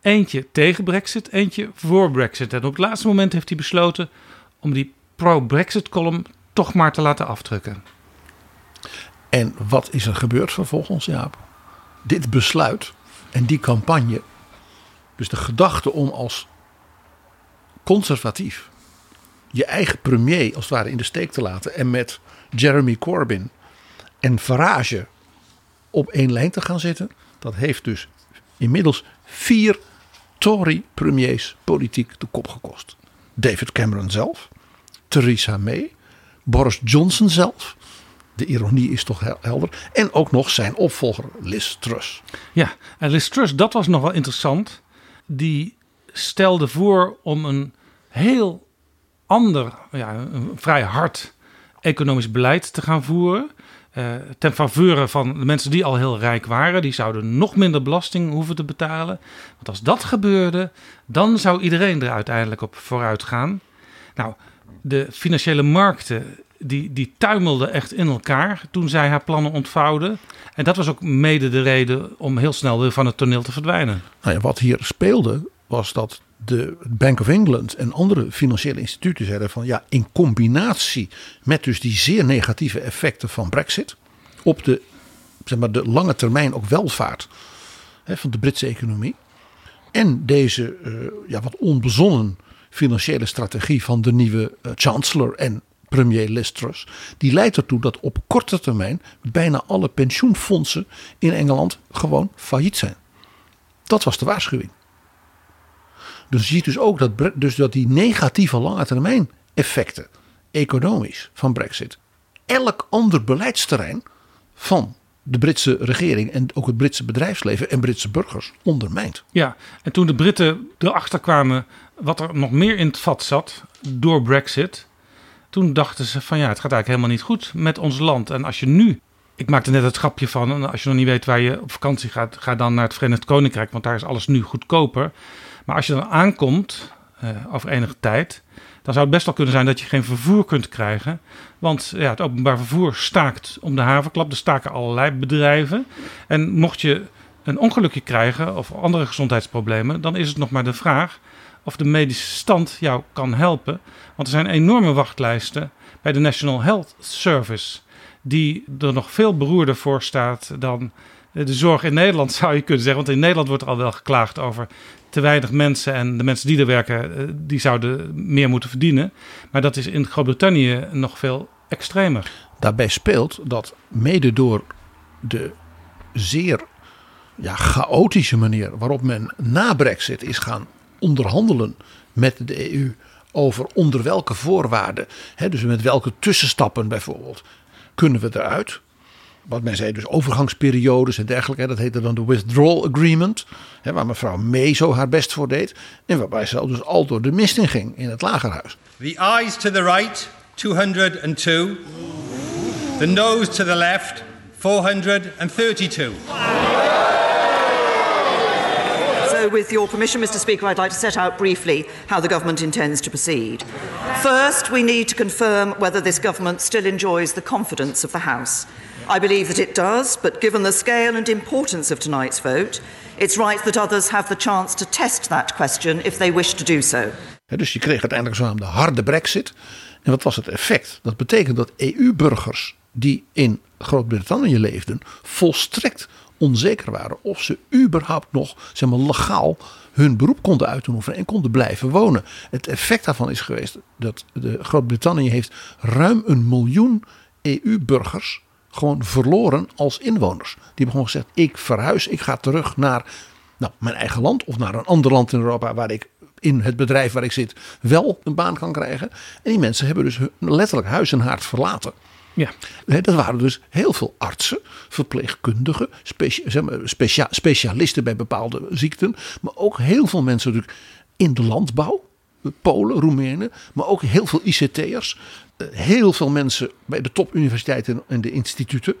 Eentje tegen Brexit, eentje voor Brexit. En op het laatste moment heeft hij besloten om die pro-Brexit column toch maar te laten afdrukken. En wat is er gebeurd vervolgens, Jaap? Dit besluit en die campagne, dus de gedachte om als conservatief je eigen premier als het ware in de steek te laten en met Jeremy Corbyn en Farage op één lijn te gaan zitten, dat heeft dus inmiddels vier Tory-premiers politiek de kop gekost. David Cameron zelf, Theresa May, Boris Johnson zelf. De ironie is toch hel- helder. En ook nog zijn opvolger Liz Truss. Ja, en Liz Truss, dat was nog wel interessant. Die stelde voor om een heel ander, ja, een vrij hard economisch beleid te gaan voeren. Eh, ten faveur van de mensen die al heel rijk waren. Die zouden nog minder belasting hoeven te betalen. Want als dat gebeurde, dan zou iedereen er uiteindelijk op vooruit gaan. Nou, de financiële markten die, die tuimelden echt in elkaar toen zij haar plannen ontvouwde. En dat was ook mede de reden om heel snel weer van het toneel te verdwijnen. Nou ja, wat hier speelde was dat de Bank of England en andere financiële instituten zeiden van ja, in combinatie met dus die zeer negatieve effecten van Brexit op de, zeg maar, de lange termijn ook welvaart hè, van de Britse economie. En deze eh, ja, wat onbezonnen financiële strategie van de nieuwe eh, chancellor en premier Liz Truss. Die leidt ertoe dat op korte termijn bijna alle pensioenfondsen in Engeland gewoon failliet zijn. Dat was de waarschuwing. Dus je ziet dus ook dat, dus dat die negatieve lange termijn effecten economisch van Brexit elk ander beleidsterrein van de Britse regering en ook het Britse bedrijfsleven en Britse burgers ondermijnt. Ja, en toen de Britten erachter kwamen wat er nog meer in het vat zat door Brexit, toen dachten ze van ja, het gaat eigenlijk helemaal niet goed met ons land. En als je nu, ik maakte net het grapje van, als je nog niet weet waar je op vakantie gaat, ga dan naar het Verenigd Koninkrijk, want daar is alles nu goedkoper. Maar als je dan aankomt eh, over enige tijd, dan zou het best wel kunnen zijn dat je geen vervoer kunt krijgen. Want ja, het openbaar vervoer staakt om de havenklap. Er staken allerlei bedrijven. En mocht je een ongelukje krijgen of andere gezondheidsproblemen, dan is het nog maar de vraag of de medische stand jou kan helpen. Want er zijn enorme wachtlijsten bij de National Health Service, die er nog veel beroerder voor staat dan de zorg in Nederland, zou je kunnen zeggen. Want in Nederland wordt er al wel geklaagd over te weinig mensen en de mensen die er werken, eh, die zouden meer moeten verdienen. Maar dat is in Groot-Brittannië nog veel extremer. Daarbij speelt dat mede door de zeer ja, chaotische manier waarop men na Brexit is gaan onderhandelen met de EU over onder welke voorwaarden, hè, dus met welke tussenstappen bijvoorbeeld, kunnen we eruit. Wat men zei, dus overgangsperiodes en dergelijke. Dat heette dan de Withdrawal Agreement. Hè, waar mevrouw May zo haar best voor deed. En waarbij ze dus al door de mist in ging in het lagerhuis. The eyes to the right, 202. The nose to the left, 432. So, with your permission, Mr. Speaker, I'd like to set out briefly how the government intends to proceed. First, we need to confirm whether this government still enjoys the confidence of the House. I believe that it does, but given the scale and importance of tonight's vote, it's right that others have the chance to test that question if they wish to do so. Hè, Dus je kreeg uiteindelijk de harde brexit. En wat was het effect? Dat betekent dat EU-burgers die in Groot-Brittannië leefden, volstrekt onzeker waren of ze überhaupt nog zeg maar, legaal hun beroep konden uitoefenen en konden blijven wonen. Het effect daarvan is geweest dat Groot-Brittannië heeft ruim een miljoen EU-burgers gewoon verloren als inwoners. Die hebben gewoon gezegd: ik verhuis, ik ga terug naar nou, mijn eigen land of naar een ander land in Europa waar ik in het bedrijf waar ik zit wel een baan kan krijgen. En die mensen hebben dus hun- letterlijk huis en haard verlaten. Ja. Dat waren dus heel veel artsen, verpleegkundigen, specia- zeg maar, specia- specialisten bij bepaalde ziekten. Maar ook heel veel mensen natuurlijk in de landbouw. Polen, Roemenen, maar ook heel veel ICT'ers. Eh, Heel veel mensen bij de topuniversiteiten en de instituten.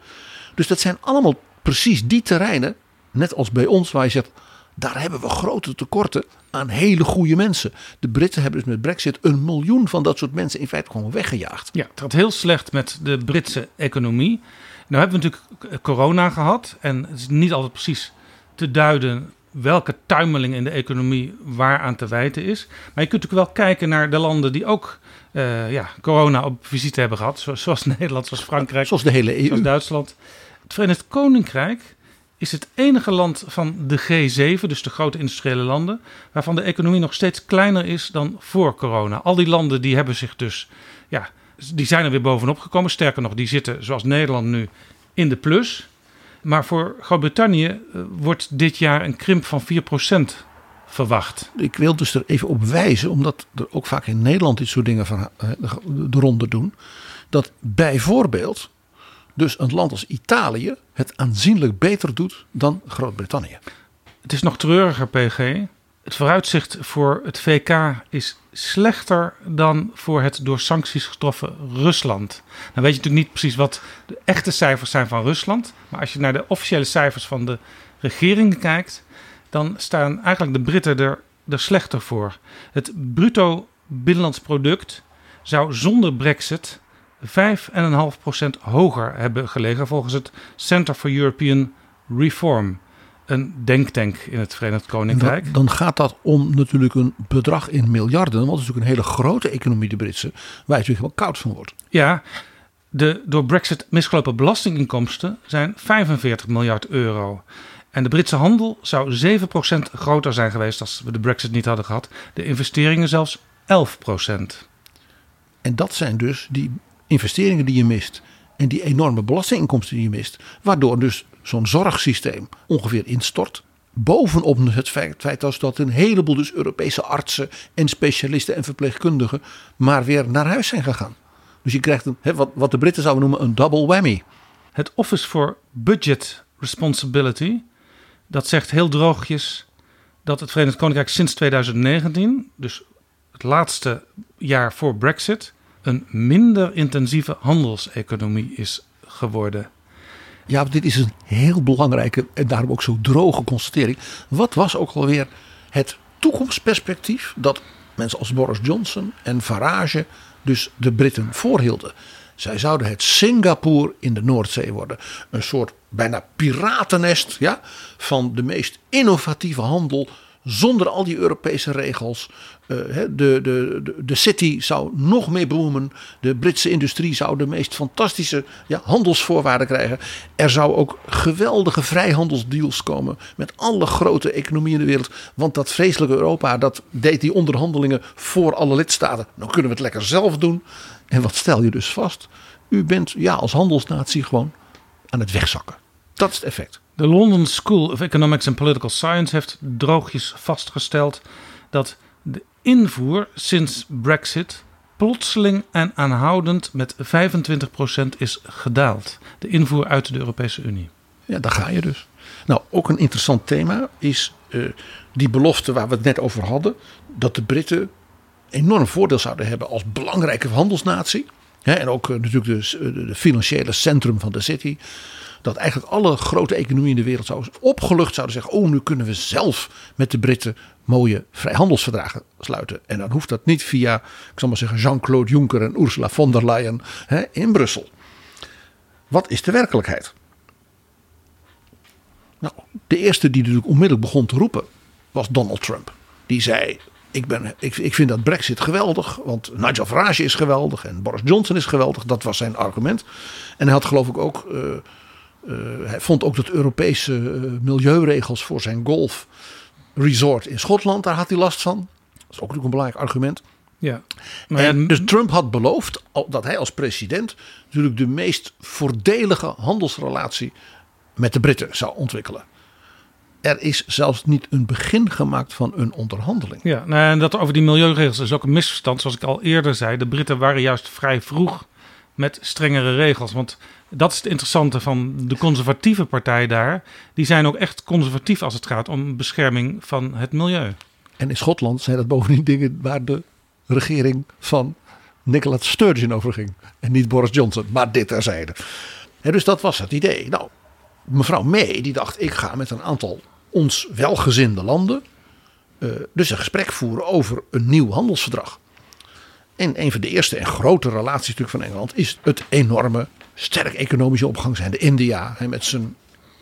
Dus dat zijn allemaal precies die terreinen, net als bij ons, waar je zegt, daar hebben we grote tekorten aan hele goede mensen. De Britten hebben dus met Brexit een miljoen van dat soort mensen in feite gewoon weggejaagd. Ja, het gaat heel slecht met de Britse economie. Nou hebben we natuurlijk corona gehad. En het is niet altijd precies te duiden welke tuimeling in de economie waaraan te wijten is. Maar je kunt natuurlijk wel kijken naar de landen die ook uh, ja, corona op visite hebben gehad. Zoals Nederland, zoals Frankrijk. Zoals de hele EU. Zoals Duitsland. Het Verenigd Koninkrijk is het enige land van de G7, dus de grote industriële landen, waarvan de economie nog steeds kleiner is dan voor corona. Al die landen die hebben zich dus, ja, die zijn er weer bovenop gekomen. Sterker nog, die zitten zoals Nederland nu in de plus. Maar voor Groot-Brittannië eh, wordt dit jaar een krimp van 4% verwacht. Ik wil dus er even op wijzen, omdat er ook vaak in Nederland dit soort dingen van eh, de ronde doen. Dat bijvoorbeeld dus een land als Italië het aanzienlijk beter doet dan Groot-Brittannië. Het is nog treuriger, PG. Het vooruitzicht voor het VK is slechter dan voor het door sancties getroffen Rusland. Dan weet je natuurlijk niet precies wat de echte cijfers zijn van Rusland. Maar als je naar de officiële cijfers van de regering kijkt, dan staan eigenlijk de Britten er, er slechter voor. Het bruto binnenlands product zou zonder Brexit 5,5% hoger hebben gelegen volgens het Center for European Reform. Een denktank in het Verenigd Koninkrijk. Dan, dan gaat dat om natuurlijk een bedrag in miljarden. Want het is natuurlijk een hele grote economie, de Britse. Waar je natuurlijk wel koud van wordt. Ja, de door Brexit misgelopen belastinginkomsten zijn 45 miljard euro. En de Britse handel zou 7% groter zijn geweest als we de Brexit niet hadden gehad. De investeringen zelfs 11%. En dat zijn dus die investeringen die je mist. En die enorme belastinginkomsten die je mist. Waardoor dus zo'n zorgsysteem ongeveer instort. Bovenop het feit, dat een heleboel dus Europese artsen en specialisten en verpleegkundigen maar weer naar huis zijn gegaan. Dus je krijgt een, wat de Britten zouden noemen een double whammy. Het Office for Budget Responsibility, dat zegt heel droogjes dat het Verenigd Koninkrijk sinds 2019, dus het laatste jaar voor Brexit, een minder intensieve handelseconomie is geworden. Ja, dit is een heel belangrijke en daarom ook zo droge constatering. Wat was ook alweer het toekomstperspectief dat mensen als Boris Johnson en Farage dus de Britten voorhielden? Zij zouden het Singapore in de Noordzee worden. Een soort bijna piratennest ja, van de meest innovatieve handel zonder al die Europese regels. Uh, de, de, de, de city zou nog meer boomen. De Britse industrie zou de meest fantastische ja, handelsvoorwaarden krijgen. Er zou ook geweldige vrijhandelsdeals komen met alle grote economieën in de wereld. Want dat vreselijke Europa, dat deed die onderhandelingen voor alle lidstaten. Nou kunnen we het lekker zelf doen. En wat stel je dus vast? U bent ja, als handelsnatie gewoon aan het wegzakken. Dat is het effect. De London School of Economics and Political Science heeft droogjes vastgesteld dat de invoer sinds Brexit plotseling en aanhoudend met 25% is gedaald. De invoer uit de Europese Unie. Ja, daar ga je dus. Nou, ook een interessant thema is uh, die belofte waar we het net over hadden. Dat de Britten enorm voordeel zouden hebben als belangrijke handelsnatie. Hè, en ook uh, natuurlijk de, de financiële centrum van de city dat eigenlijk alle grote economieën in de wereld zouden opgelucht zouden zeggen: Oh, nu kunnen we zelf met de Britten mooie vrijhandelsverdragen sluiten. En dan hoeft dat niet via, ik zal maar zeggen, Jean-Claude Juncker en Ursula von der Leyen hè, in Brussel. Wat is de werkelijkheid? Nou, de eerste die natuurlijk onmiddellijk begon te roepen was Donald Trump. Die zei: ik, ben, ik, ik vind dat Brexit geweldig, want Nigel Farage is geweldig en Boris Johnson is geweldig. Dat was zijn argument. En hij had geloof ik ook uh, hij vond ook dat Europese uh, milieuregels voor zijn golf resort in Schotland, daar had hij last van. Dat is ook natuurlijk een belangrijk argument. Ja. Maar en dus Trump had beloofd dat hij als president natuurlijk de meest voordelige handelsrelatie met de Britten zou ontwikkelen. Er is zelfs niet een begin gemaakt van een onderhandeling. Ja, nou, en dat over die milieuregels is ook een misverstand. Zoals ik al eerder zei, de Britten waren juist vrij vroeg met strengere regels. Want dat is het interessante van de conservatieve partij daar. Die zijn ook echt conservatief als het gaat om bescherming van het milieu. En in Schotland zijn dat bovendien dingen waar de regering van Nicola Sturgeon over ging. En niet Boris Johnson, maar dit terzijde. En dus dat was het idee. Nou, mevrouw May die dacht ik ga met een aantal ons welgezinde landen eh, dus een gesprek voeren over een nieuw handelsverdrag. En een van de eerste en grote relaties van Engeland is het enorme, sterk economische opgang zijn. De India hè, met zijn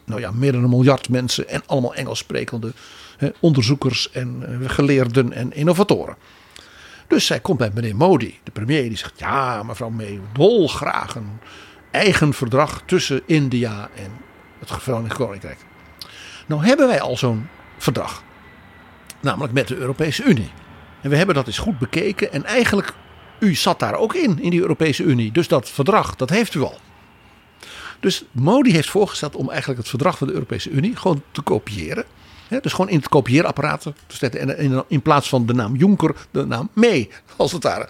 nou ja, meer dan een miljard mensen en allemaal Engels sprekende hè, onderzoekers en eh, geleerden en innovatoren. Dus zij komt bij meneer Modi, de premier, die zegt: Ja, mevrouw May, dolgraag een eigen verdrag tussen India en het Verenigd Koninkrijk. Nou hebben wij al zo'n verdrag, namelijk met de Europese Unie. En we hebben dat eens goed bekeken en eigenlijk, u zat daar ook in, in die Europese Unie. Dus dat verdrag, dat heeft u al. Dus Modi heeft voorgesteld om eigenlijk het verdrag van de Europese Unie gewoon te kopiëren. Dus gewoon in het kopieerapparaat te zetten. En in, in plaats van de naam Juncker, de naam mee, als het ware,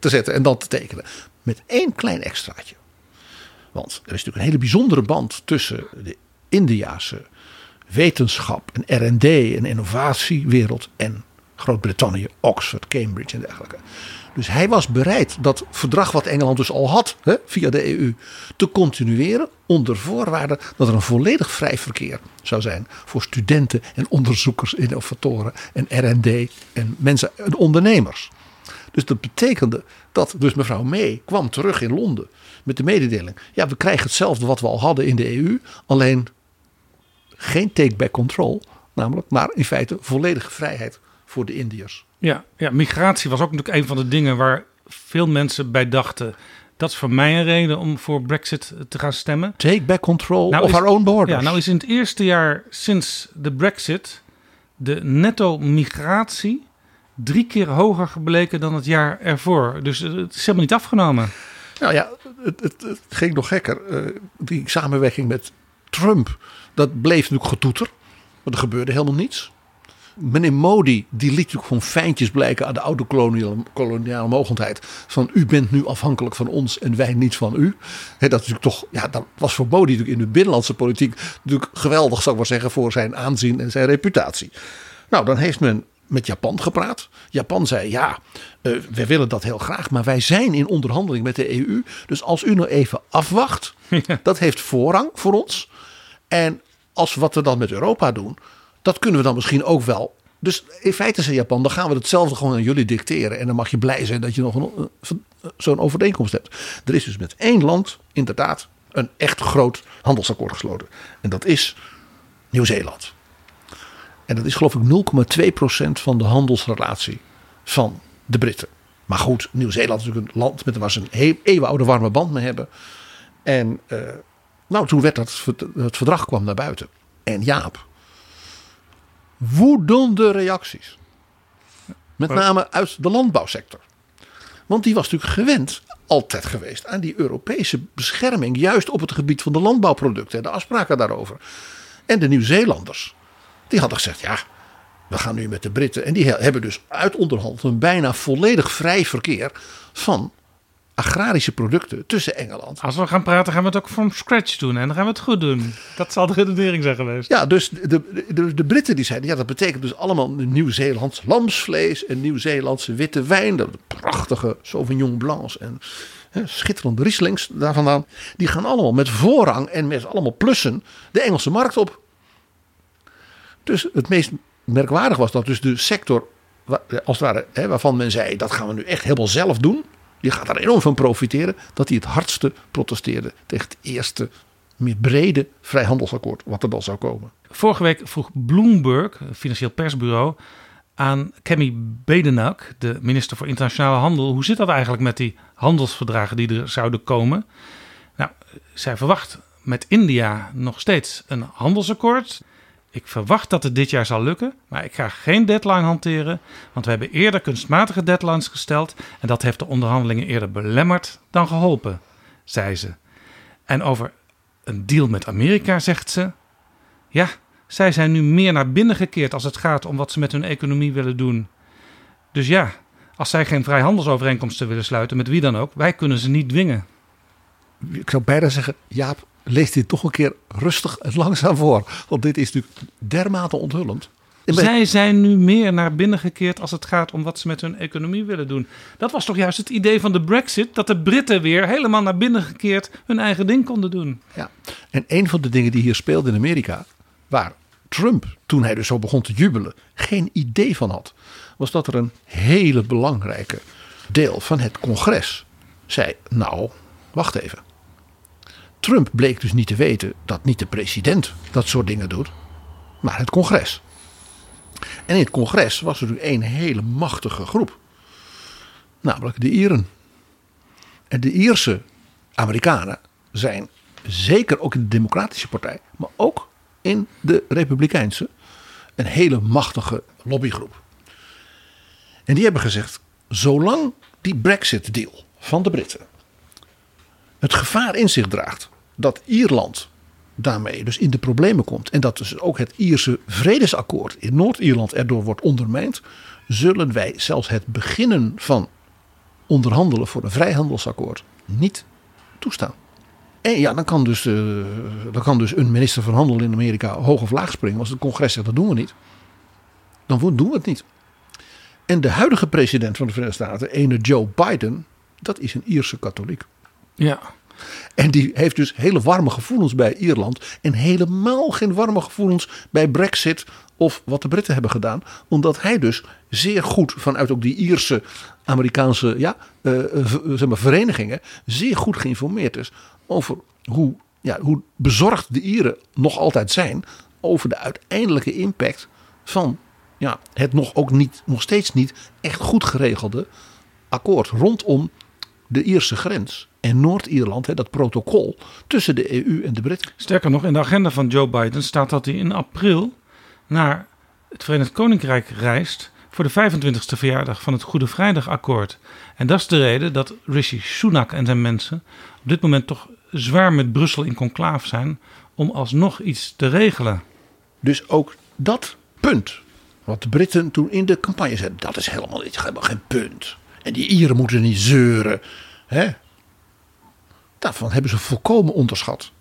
te zetten en dan te tekenen. Met één klein extraatje. Want er is natuurlijk een hele bijzondere band tussen de Indiase wetenschap en RD en innovatiewereld en Groot-Brittannië, Oxford, Cambridge en dergelijke. Dus hij was bereid dat verdrag wat Engeland dus al had hè, via de EU te continueren onder voorwaarde dat er een volledig vrij verkeer zou zijn voor studenten en onderzoekers, innovatoren en R&D en mensen en ondernemers. Dus dat betekende dat dus mevrouw May kwam terug in Londen met de mededeling. Ja, we krijgen hetzelfde wat we al hadden in de EU, alleen geen take-back control, namelijk, maar in feite volledige vrijheid voor de Indiërs. Ja, ja, migratie was ook natuurlijk een van de dingen waar veel mensen bij dachten. Dat is voor mij een reden om voor Brexit te gaan stemmen. Take back control Nou of is- our own borders. Ja, nou is in het eerste jaar sinds de Brexit de netto migratie drie keer hoger gebleken dan het jaar ervoor. Dus het is helemaal niet afgenomen. Nou ja, het, het, het ging nog gekker. Eh, die samenwerking met Trump, dat bleef natuurlijk getoeter. Want er gebeurde helemaal niets. Meneer Modi, die liet natuurlijk gewoon fijntjes blijken aan de oude koloniale, koloniale mogendheid. Van u bent nu afhankelijk van ons en wij niet van u. Dat, is natuurlijk toch, ja, dat was voor Modi natuurlijk in de binnenlandse politiek natuurlijk geweldig, zou ik maar zeggen, voor zijn aanzien en zijn reputatie. Nou, dan heeft men met Japan gepraat. Japan zei: Ja, eh, wij willen dat heel graag, maar wij zijn in onderhandeling met de EU. Dus als u nou even afwacht, dat heeft voorrang voor ons. En als wat we dan met Europa doen, dat kunnen we dan misschien ook wel. Dus in feite zei Japan: dan gaan we hetzelfde gewoon aan jullie dicteren. En dan mag je blij zijn dat je nog een, eh, zo'n overeenkomst hebt. Er is dus met één land inderdaad een echt groot handelsakkoord gesloten. En dat is Nieuw-Zeeland. En dat is geloof ik 0,2% van de handelsrelatie van de Britten. Maar goed, Nieuw-Zeeland is natuurlijk een land met waar ze een eeuwenoude warme band mee hebben. En eh, nou, toen werd dat het verdrag kwam naar buiten. En Jaap, woedende reacties. Met name uit de landbouwsector. Want die was natuurlijk gewend, altijd geweest, aan die Europese bescherming. Juist op het gebied van de landbouwproducten en de afspraken daarover. En de Nieuw-Zeelanders, die hadden gezegd: ja, we gaan nu met de Britten. En die he- hebben dus uitonderhandeld een bijna volledig vrij verkeer van agrarische producten tussen Engeland. Als we gaan praten, gaan we het ook from scratch doen. En dan gaan we het goed doen. Dat zal de redenering zijn geweest. Ja, dus de, de, de Britten die zeiden, ja, dat betekent dus allemaal Nieuw-Zeelands lamsvlees en Nieuw-Zeelandse witte wijn. Dat prachtige Sauvignon Blancs en hè, schitterende Rieslings daar vandaan. Die gaan allemaal met voorrang en met allemaal plussen de Engelse markt op. Dus het meest merkwaardig was dat dus de sector, als het ware, hè, waarvan men zei, dat gaan we nu echt helemaal zelf doen. Die gaat daar enorm van profiteren. Dat die het hardste protesteerde tegen het eerste meer brede vrijhandelsakkoord wat er dan zou komen. Vorige week vroeg Bloomberg, financieel persbureau, aan Kemi Bedenak, de minister voor Internationale Handel. Hoe zit dat eigenlijk met die handelsverdragen die er zouden komen? Nou, zij verwacht met India nog steeds een handelsakkoord. Ik verwacht dat het dit jaar zal lukken, maar ik ga geen deadline hanteren, want we hebben eerder kunstmatige deadlines gesteld en dat heeft de onderhandelingen eerder belemmerd dan geholpen, zei ze. En over een deal met Amerika zegt ze: ja, zij zijn nu meer naar binnen gekeerd als het gaat om wat ze met hun economie willen doen. Dus ja, als zij geen vrijhandelsovereenkomsten willen sluiten met wie dan ook, wij kunnen ze niet dwingen. Ik zou bijna zeggen, Jaap, lees dit toch een keer rustig en langzaam voor. Want dit is natuurlijk dermate onthullend. Zij zijn nu meer naar binnen gekeerd als het gaat om wat ze met hun economie willen doen. Dat was toch juist het idee van de Brexit, dat de Britten weer helemaal naar binnen gekeerd hun eigen ding konden doen. Ja. En een van de dingen die hier speelde in Amerika, waar Trump, toen hij dus zo begon te jubelen, geen idee van had, was dat er een hele belangrijke deel van het congres zei: Nou, wacht even. Trump bleek dus niet te weten dat niet de president dat soort dingen doet, maar het congres. En in het congres was er nu een hele machtige groep, namelijk de Ieren. En de Ierse Amerikanen zijn zeker ook in de Democratische Partij, maar ook in de Republikeinse, een hele machtige lobbygroep. En die hebben gezegd: zolang die Brexit-deal van de Britten het gevaar in zich draagt dat Ierland daarmee dus in de problemen komt en dat dus ook het Ierse vredesakkoord in Noord-Ierland erdoor wordt ondermijnd, zullen wij zelfs het beginnen van onderhandelen voor een vrijhandelsakkoord niet toestaan. En ja, dan kan, dus, eh, dan kan dus een minister van Handel in Amerika hoog of laag springen. Als het congres zegt dat doen we niet. Dan doen we het niet. En de huidige president van de Verenigde Staten, ene Joe Biden, dat is een Ierse katholiek. Ja. En die heeft dus hele warme gevoelens bij Ierland. En helemaal geen warme gevoelens bij Brexit of wat de Britten hebben gedaan. Omdat hij dus zeer goed vanuit ook die Ierse Amerikaanse ja, uh, zeg maar verenigingen. zeer goed geïnformeerd is over hoe, ja, hoe bezorgd de Ieren nog altijd zijn. over de uiteindelijke impact van ja, het nog, ook niet, nog steeds niet echt goed geregelde akkoord rondom de Ierse grens en Noord-Ierland, dat protocol tussen de EU en de Britten. Sterker nog, in de agenda van Joe Biden staat dat hij in april naar het Verenigd Koninkrijk reist voor de 25e verjaardag van het Goede Vrijdagakkoord. En dat is de reden dat Rishi Sunak en zijn mensen op dit moment toch zwaar met Brussel in conclaaf zijn om alsnog iets te regelen. Dus ook dat punt, wat de Britten toen in de campagne zeiden, dat is helemaal, niet, helemaal geen punt. En die Ieren moeten niet zeuren. Hè? Daarvan hebben ze volkomen onderschat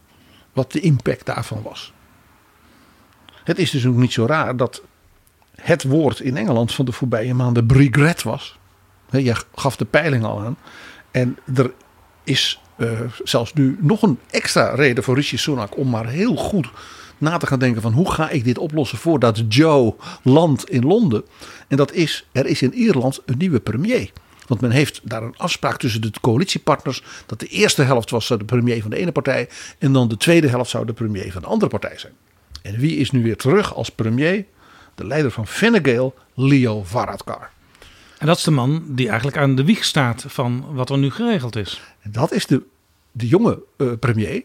wat de impact daarvan was. Het is dus ook niet zo raar dat het woord in Engeland van de voorbije maanden regret was. Je gaf de peiling al aan. En er is uh, zelfs nu nog een extra reden voor Rishi Sunak om maar heel goed na te gaan denken van hoe ga ik dit oplossen voordat Joe landt in Londen. En dat is, er is in Ierland een nieuwe premier. Want men heeft daar een afspraak tussen de coalitiepartners. Dat de eerste helft was de premier van de ene partij. En dan de tweede helft zou de premier van de andere partij zijn. En wie is nu weer terug als premier? De leider van Fine Gael, Leo Varadkar. En dat is de man die eigenlijk aan de wieg staat van wat er nu geregeld is. En dat is de, de jonge uh, premier.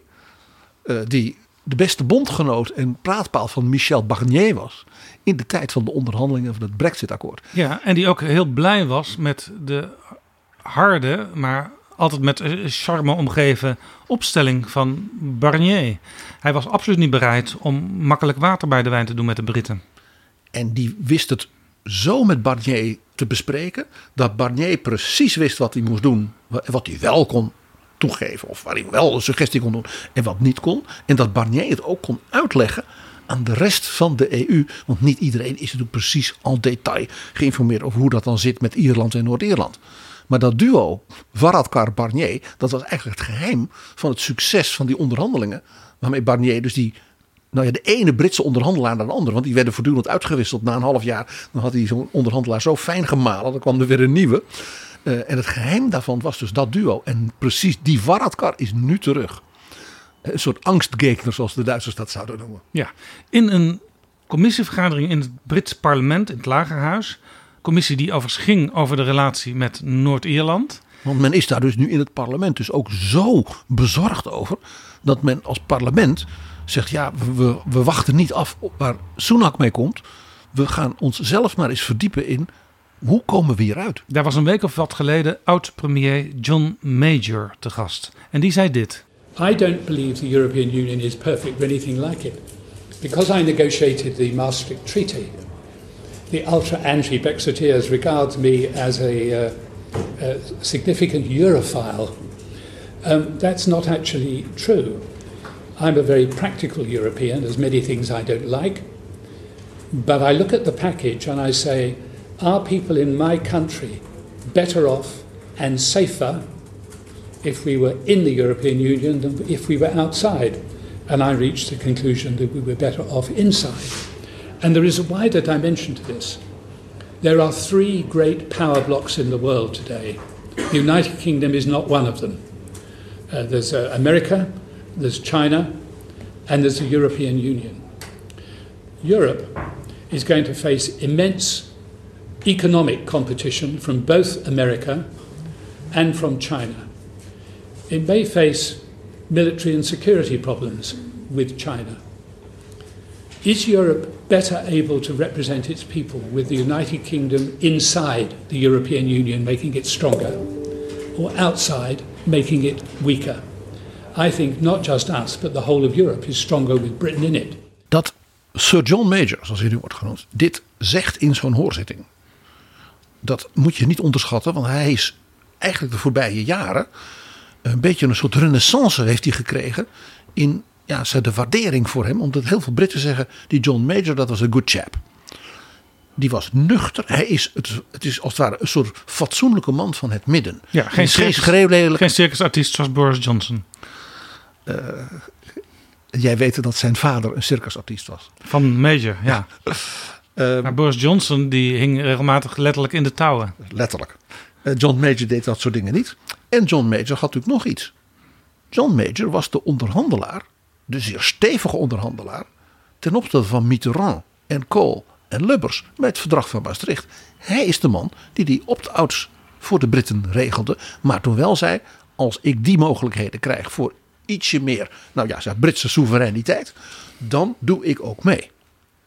Uh, die de beste bondgenoot en praatpaal van Michel Barnier was. In de tijd van de onderhandelingen van het Brexit-akkoord. Ja, en die ook heel blij was met de harde, maar altijd met charme omgeven opstelling van Barnier. Hij was absoluut niet bereid om makkelijk water bij de wijn te doen met de Britten. En die wist het zo met Barnier te bespreken. Dat Barnier precies wist wat hij moest doen. Wat hij wel kon toegeven. Of waar hij wel een suggestie kon doen en wat niet kon. En dat Barnier het ook kon uitleggen aan de rest van de EU. Want niet iedereen is natuurlijk precies al detail geïnformeerd over hoe dat dan zit met Ierland en Noord-Ierland. Maar dat duo, Varadkar-Barnier, dat was eigenlijk het geheim van het succes van die onderhandelingen. Waarmee Barnier dus die, nou ja, de ene Britse onderhandelaar naar de andere. Want die werden voortdurend uitgewisseld na een half jaar. Dan had hij zo'n onderhandelaar zo fijn gemalen, dan kwam er weer een nieuwe. Uh, en het geheim daarvan was dus dat duo. En precies die Varadkar is nu terug. Een soort angstgekner, zoals de Duitsers dat zouden noemen. Ja, in een commissievergadering in het Britse parlement, in het Lagerhuis. Commissie die overigens ging over de relatie met Noord-Ierland. Want men is daar dus nu in het parlement dus ook zo bezorgd over. Dat men als parlement zegt, ja, we, we wachten niet af waar Sunak mee komt. We gaan ons zelf maar eens verdiepen in hoe komen we hieruit? Daar was een week of wat geleden oud-premier John Major te gast. En die zei dit. I don't believe the European Union is perfect or anything like it. Because I negotiated the Maastricht Treaty, the ultra anti Brexiteers regard me as a, uh, a significant Europhile. Um, that's not actually true. I'm a very practical European. There's many things I don't like. But I look at the package and I say, are people in my country better off and safer if we were in the European Union than if we were outside? And I reached the conclusion that we were better off inside. And there is a wider dimension to this. There are three great power blocks in the world today. The United Kingdom is not one of them. Uh, there's uh, America, there's China, and there's the European Union. Europe is going to face immense economic competition from both America and from China. It may face military and security problems with China. Is Europe better able to represent its people with the United Kingdom inside the European Union, making it stronger, or outside, making it weaker? I think not just us, but the whole of Europe is stronger with Britain in it. Dat Sir John Major, zoals hij nu wordt genoemd, dit zegt in zo'n hoorzitting. Dat moet je niet onderschatten, want hij is eigenlijk de voorbije jaren een beetje een soort renaissance heeft hij gekregen in ja, de waardering voor hem. Omdat heel veel Britten zeggen, die John Major dat was een good chap. Die was nuchter. Hij is, het, het is als het ware een soort fatsoenlijke man van het midden. Ja, geen, geen circus, Geen circusartiest zoals Boris Johnson. Uh, jij weet dat zijn vader een circusartiest was. Van Major, ja. Uh, maar Boris Johnson die hing regelmatig letterlijk in de touwen. Letterlijk. Uh, John Major deed dat soort dingen niet. En John Major had natuurlijk nog iets. John Major was de onderhandelaar, de zeer stevige onderhandelaar, ten opzichte van Mitterrand en Kohl en Lubbers met het verdrag van Maastricht. Hij is de man die die opt-outs voor de Britten regelde, maar toen wel zei: als ik die mogelijkheden krijg voor ietsje meer, nou ja, Britse soevereiniteit, dan doe ik ook mee.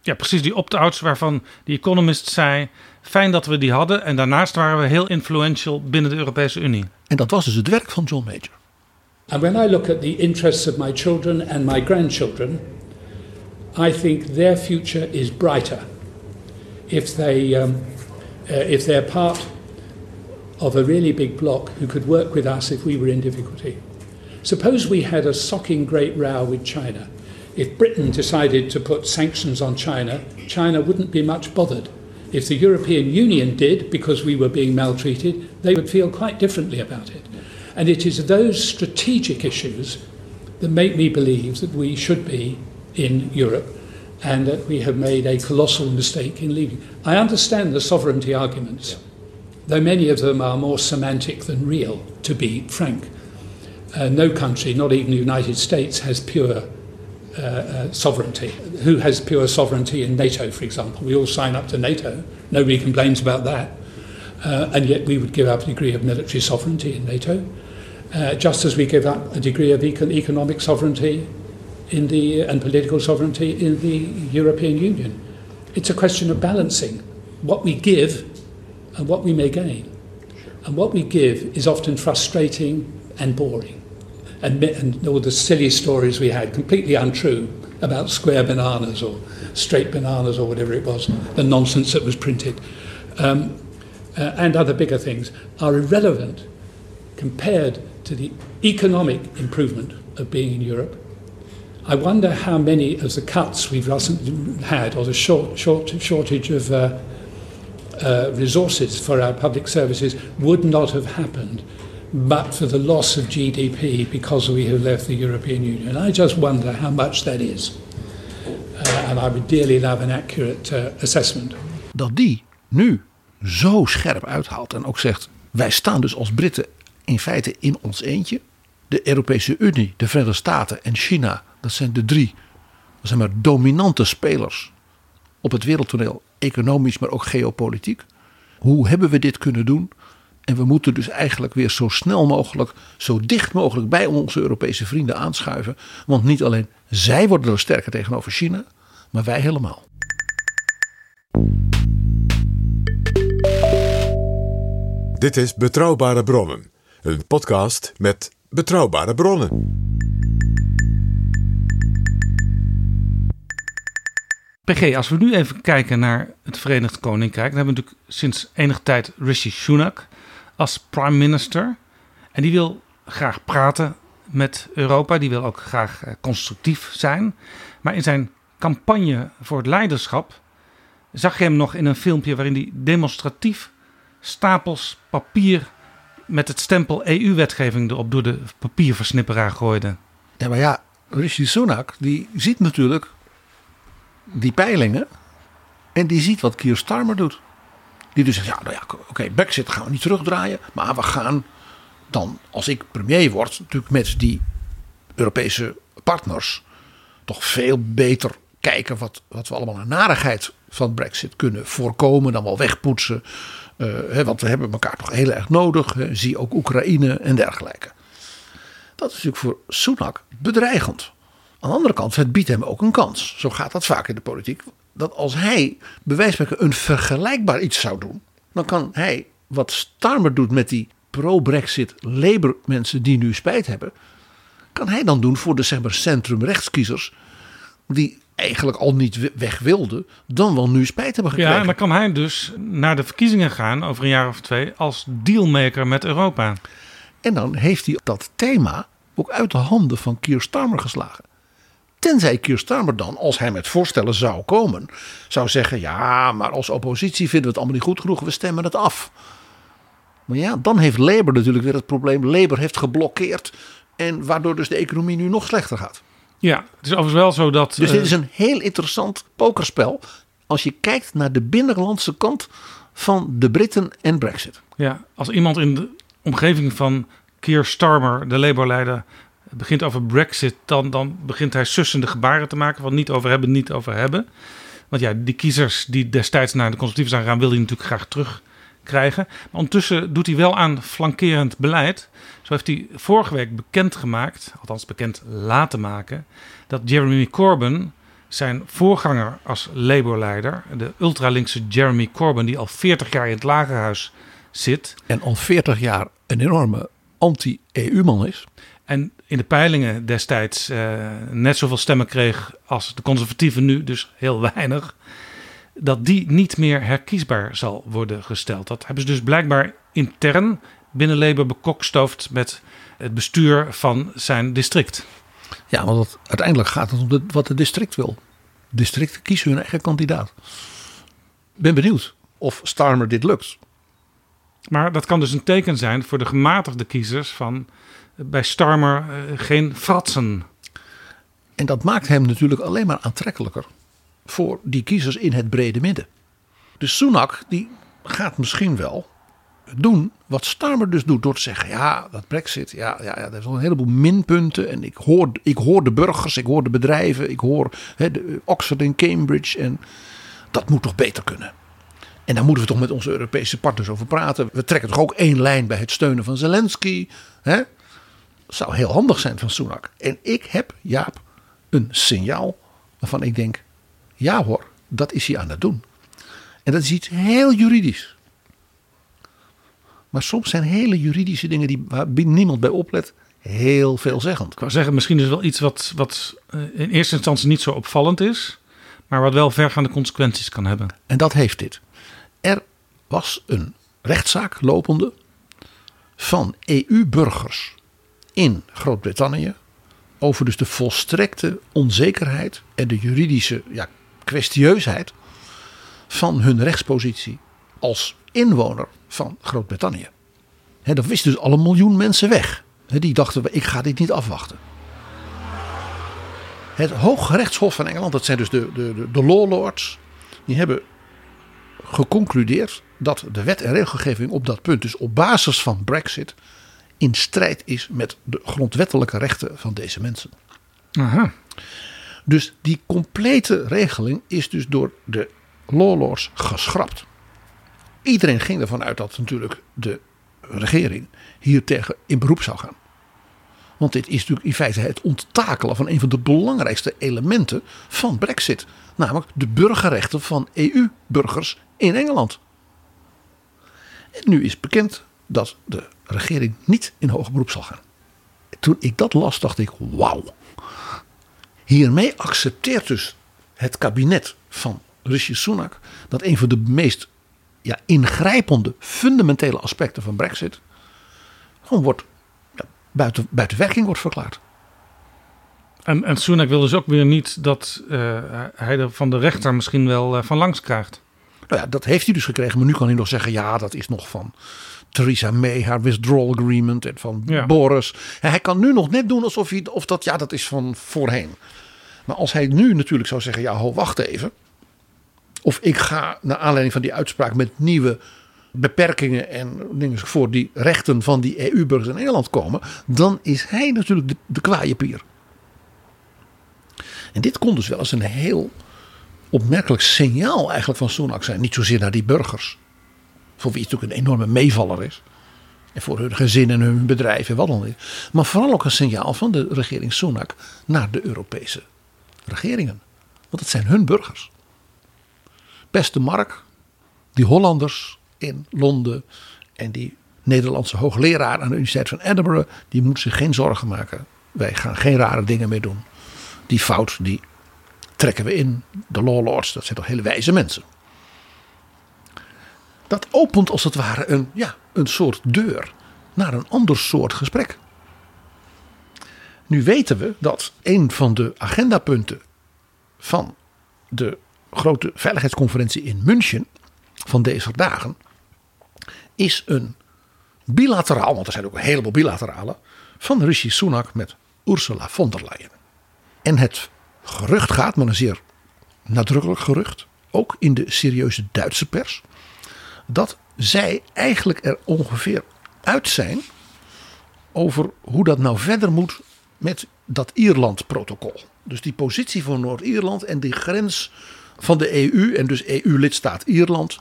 Ja, precies die opt-outs waarvan die Economist zei: fijn dat we die hadden. En daarnaast waren we heel influential binnen de Europese Unie. En dat was dus het werk van John Major. And when I look at the interests of my children and my grandchildren, I think their future is brighter if they um, uh, if they're part of a really big bloc who could work with us if we were in difficulty. Suppose we had a socking great row with China. If Britain decided to put sanctions on China, China wouldn't be much bothered. If the European Union did, because we were being maltreated, they would feel quite differently about it. And it is those strategic issues that make me believe that we should be in Europe and that we have made a colossal mistake in leaving. I understand the sovereignty arguments, though many of them are more semantic than real, to be frank. Uh, no country, not even the United States, has pure uh, uh, sovereignty. Who has pure sovereignty in NATO, for example? We all sign up to NATO. Nobody complains about that. Uh, and yet we would give up a degree of military sovereignty in NATO, uh, just as we give up a degree of econ- economic sovereignty in the, and political sovereignty in the European Union. It's a question of balancing what we give and what we may gain. And what we give is often frustrating and boring. And, and all the silly stories we had, completely untrue, about square bananas or straight bananas or whatever it was, the nonsense that was printed, um, uh, and other bigger things, are irrelevant compared to the economic improvement of being in Europe. I wonder how many of the cuts we've had, or the short, short, shortage of uh, uh, resources for our public services, would not have happened but for the loss of GDP because we have left the European Union. I just wonder how much that is. Uh, and I would dearly love an accurate uh, assessment. Dat die nu zo scherp uithaalt en ook zegt: wij staan dus als Britten in feite in ons eentje. De Europese Unie, de Verenigde Staten en China, dat zijn de drie dat zijn maar dominante spelers op het wereldtoneel, economisch, maar ook geopolitiek. Hoe hebben we dit kunnen doen? En we moeten dus eigenlijk weer zo snel mogelijk, zo dicht mogelijk bij onze Europese vrienden aanschuiven. Want niet alleen zij worden er sterker tegenover China, maar wij helemaal. Dit is Betrouwbare Bronnen, een podcast met betrouwbare bronnen. PG, als we nu even kijken naar het Verenigd Koninkrijk, dan hebben we natuurlijk sinds enige tijd Rishi Sunak als prime minister. En die wil graag praten met Europa. Die wil ook graag eh, constructief zijn. Maar in zijn campagne voor het leiderschap zag je hem nog in een filmpje waarin hij demonstratief stapels papier met het stempel EU-wetgeving erop door de papierversnipperaar gooide. Ja, maar ja, Rishi Sunak die ziet natuurlijk die peilingen En die ziet wat Keir Starmer doet. Die dus zegt, ja, nou ja, oké, Brexit gaan we niet terugdraaien. Maar we gaan dan, als ik premier word, natuurlijk met die Europese partners... toch veel beter kijken wat, wat we allemaal aan narigheid van Brexit kunnen voorkomen. Dan wel wegpoetsen. Eh, hè, want we hebben elkaar toch heel erg nodig. Hè. Zie ook Oekraïne en dergelijke. Dat is natuurlijk voor Sunak bedreigend. Aan de andere kant, het biedt hem ook een kans. Zo gaat dat vaak in de politiek. Dat als hij bewijsmaker een vergelijkbaar iets zou doen, dan kan hij wat Starmer doet met die pro-Brexit Labour mensen die nu spijt hebben, kan hij dan doen voor de zeg maar, centrum-rechtskiezers die eigenlijk al niet weg wilden, dan wel nu spijt hebben gekregen. Ja, en dan kan hij dus naar de verkiezingen gaan over een jaar of twee als dealmaker met Europa. En dan heeft hij dat thema ook uit de handen van Keir Starmer geslagen. Tenzij Keir Starmer dan, als hij met voorstellen zou komen, zou zeggen: ja, maar als oppositie vinden we het allemaal niet goed genoeg, we stemmen het af. Maar ja, dan heeft Labour natuurlijk weer het probleem. Labour heeft geblokkeerd. En waardoor dus de economie nu nog slechter gaat. Ja, het is overigens wel zo dat. Dus dit is een heel interessant pokerspel. Als je kijkt naar de binnenlandse kant van de Britten en Brexit. Ja, als iemand in de omgeving van Keir Starmer, de Labour-leider, begint over Brexit, dan, dan begint hij sussende gebaren te maken van niet over hebben, niet over hebben. Want ja, die kiezers die destijds naar de conservatieven zijn gegaan, wil hij natuurlijk graag terugkrijgen. Maar ondertussen doet hij wel aan flankerend beleid. Zo heeft hij vorige week bekendgemaakt, althans bekend laten maken, dat Jeremy Corbyn, zijn voorganger als Labour-leider, de ultralinkse Jeremy Corbyn, die al 40 jaar in het lagerhuis zit. En al 40 jaar een enorme anti-EU-man is. En in de peilingen destijds uh, net zoveel stemmen kreeg als de conservatieven nu, dus heel weinig. Dat die niet meer herkiesbaar zal worden gesteld. Dat hebben ze dus blijkbaar intern binnen Labour bekokstoofd met het bestuur van zijn district. Ja, want het, uiteindelijk gaat het om de, wat het district wil. Districten kiezen hun eigen kandidaat. Ben benieuwd of Starmer dit lukt. Maar dat kan dus een teken zijn voor de gematigde kiezers van bij Starmer uh, geen fratsen. En dat maakt hem natuurlijk alleen maar aantrekkelijker voor die kiezers in het brede midden. Dus Sunak die gaat misschien wel doen wat Starmer dus doet door te zeggen: ja, dat Brexit, ja, ja, ja er zijn een heleboel minpunten en ik hoor, ik hoor de burgers, ik hoor de bedrijven, ik hoor de Oxford en Cambridge en dat moet toch beter kunnen. En daar moeten we toch met onze Europese partners over praten. We trekken toch ook één lijn bij het steunen van Zelensky. Hè? Zou heel handig zijn van Sunak. En ik heb, Jaap, een signaal waarvan ik denk: ja hoor, dat is hij aan het doen. En dat is iets heel juridisch. Maar soms zijn hele juridische dingen die, waar niemand bij oplet, heel veelzeggend. Ik wou zeggen, misschien is wel iets wat, wat in eerste instantie niet zo opvallend is, maar wat wel vergaande consequenties kan hebben. En dat heeft dit. Er was een rechtszaak lopende van EU-burgers in Groot-Brittannië over dus de volstrekte onzekerheid en de juridische ja, kwestieusheid van hun rechtspositie als inwoner van Groot-Brittannië. Dat wisten dus al een miljoen mensen weg. Die dachten, ik ga dit niet afwachten. Het Hooggerechtshof van Engeland, dat zijn dus de, de, de law lords, die hebben geconcludeerd dat de wet en regelgeving op dat punt, dus op basis van Brexit, in strijd is met de grondwettelijke rechten van deze mensen. Aha. Dus die complete regeling is dus door de law lords geschrapt. Iedereen ging ervan uit dat natuurlijk de regering hier tegen in beroep zou gaan. Want dit is natuurlijk in feite het onttakelen van een van de belangrijkste elementen van Brexit. Namelijk de burgerrechten van EU-burgers in Engeland. En nu is bekend dat de regering niet in hoger beroep zal gaan. Toen ik dat las, dacht ik: wauw. Hiermee accepteert dus het kabinet van Rishi Sunak dat een van de meest ja, ingrijpende, fundamentele aspecten van Brexit gewoon wordt, ja, buiten, buiten werking wordt verklaard. En, en Sunak wil dus ook weer niet dat uh, hij er van de rechter misschien wel uh, van langs krijgt. Nou ja, dat heeft hij dus gekregen. Maar nu kan hij nog zeggen: ja, dat is nog van Theresa May, haar withdrawal agreement. En van Ja. Boris. En hij kan nu nog net doen alsof hij, of dat, ja, dat is van voorheen. Maar als hij nu natuurlijk zou zeggen: ja, ho, wacht even. Of ik ga naar aanleiding van die uitspraak met nieuwe beperkingen en dingen voor die rechten van die EU-burgers in Nederland komen. Dan is hij natuurlijk de, de kwaaie pier. En dit kon dus wel eens een heel opmerkelijk signaal eigenlijk van Sunak zijn. Niet zozeer naar die burgers. Voor wie het natuurlijk een enorme meevaller is. En voor hun gezin en hun bedrijf en wat dan ook. Maar vooral ook een signaal van de regering Sunak naar de Europese regeringen. Want het zijn hun burgers. Beste Mark, die Hollanders in Londen en die Nederlandse hoogleraar aan de Universiteit van Edinburgh, die moeten zich geen zorgen maken. Wij gaan geen rare dingen meer doen. Die fout, die trekken we in. De law lords, dat zijn toch hele wijze mensen. Dat opent als het ware een, ja, een soort deur naar een ander soort gesprek. Nu weten we dat een van de agendapunten van de grote veiligheidsconferentie in München van deze dagen is een bilateraal, want er zijn ook een heleboel bilaterale, van Rishi Sunak met Ursula von der Leyen. En het gerucht gaat, maar een zeer nadrukkelijk gerucht, ook in de serieuze Duitse pers, dat zij eigenlijk er ongeveer uit zijn over hoe dat nou verder moet met dat Ierland-protocol. Dus die positie van Noord-Ierland en die grens van de EU en dus EU-lidstaat Ierland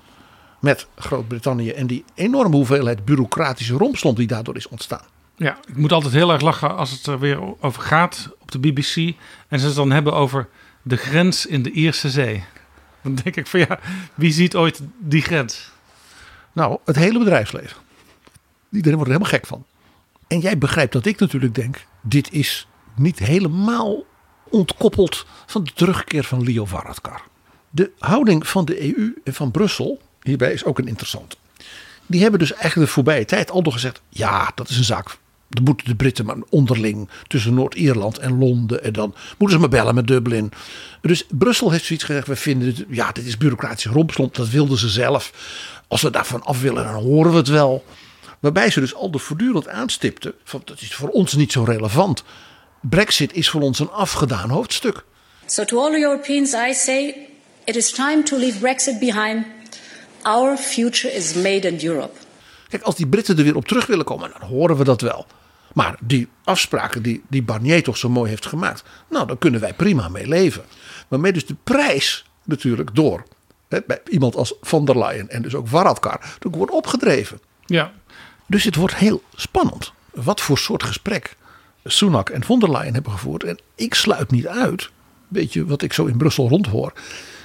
met Groot-Brittannië en die enorme hoeveelheid bureaucratische rompslomp die daardoor is ontstaan. Ja, ik moet altijd heel erg lachen als het er weer over gaat op de BBC en ze het dan hebben over de grens in de Ierse Zee. Dan denk ik van ja, wie ziet ooit die grens? Nou, het hele bedrijfsleven. Iedereen wordt er helemaal gek van. En jij begrijpt dat ik natuurlijk denk, dit is niet helemaal ontkoppeld van de terugkeer van Leo Varadkar. De houding van de EU en van Brussel, hierbij is ook een interessante. Die hebben dus eigenlijk de voorbije tijd al door gezegd, ja, dat is een zaak. Dan moeten de Britten maar onderling tussen Noord-Ierland en Londen. En dan moeten ze maar bellen met Dublin. Dus Brussel heeft zoiets gezegd. We vinden ja, dit is bureaucratische rompslomp. Dat wilden ze zelf. Als we daarvan af willen, dan horen we het wel. Waarbij ze dus al de voortdurend aanstipten. Van, dat is voor ons niet zo relevant. Brexit is voor ons een afgedaan hoofdstuk. So to all Europeans I say it is time to leave Brexit behind. Our future is made in Europe. Kijk, als die Britten er weer op terug willen komen, dan horen we dat wel. Maar die afspraken die, die Barnier toch zo mooi heeft gemaakt, nou, daar kunnen wij prima mee leven. Waarmee dus de prijs natuurlijk door hè, bij iemand als van der Leyen en dus ook Varadkar natuurlijk wordt opgedreven. Ja. Dus het wordt heel spannend. Wat voor soort gesprek Sunak en von der Leyen hebben gevoerd. En ik sluit niet uit, weet je wat ik zo in Brussel rondhoor,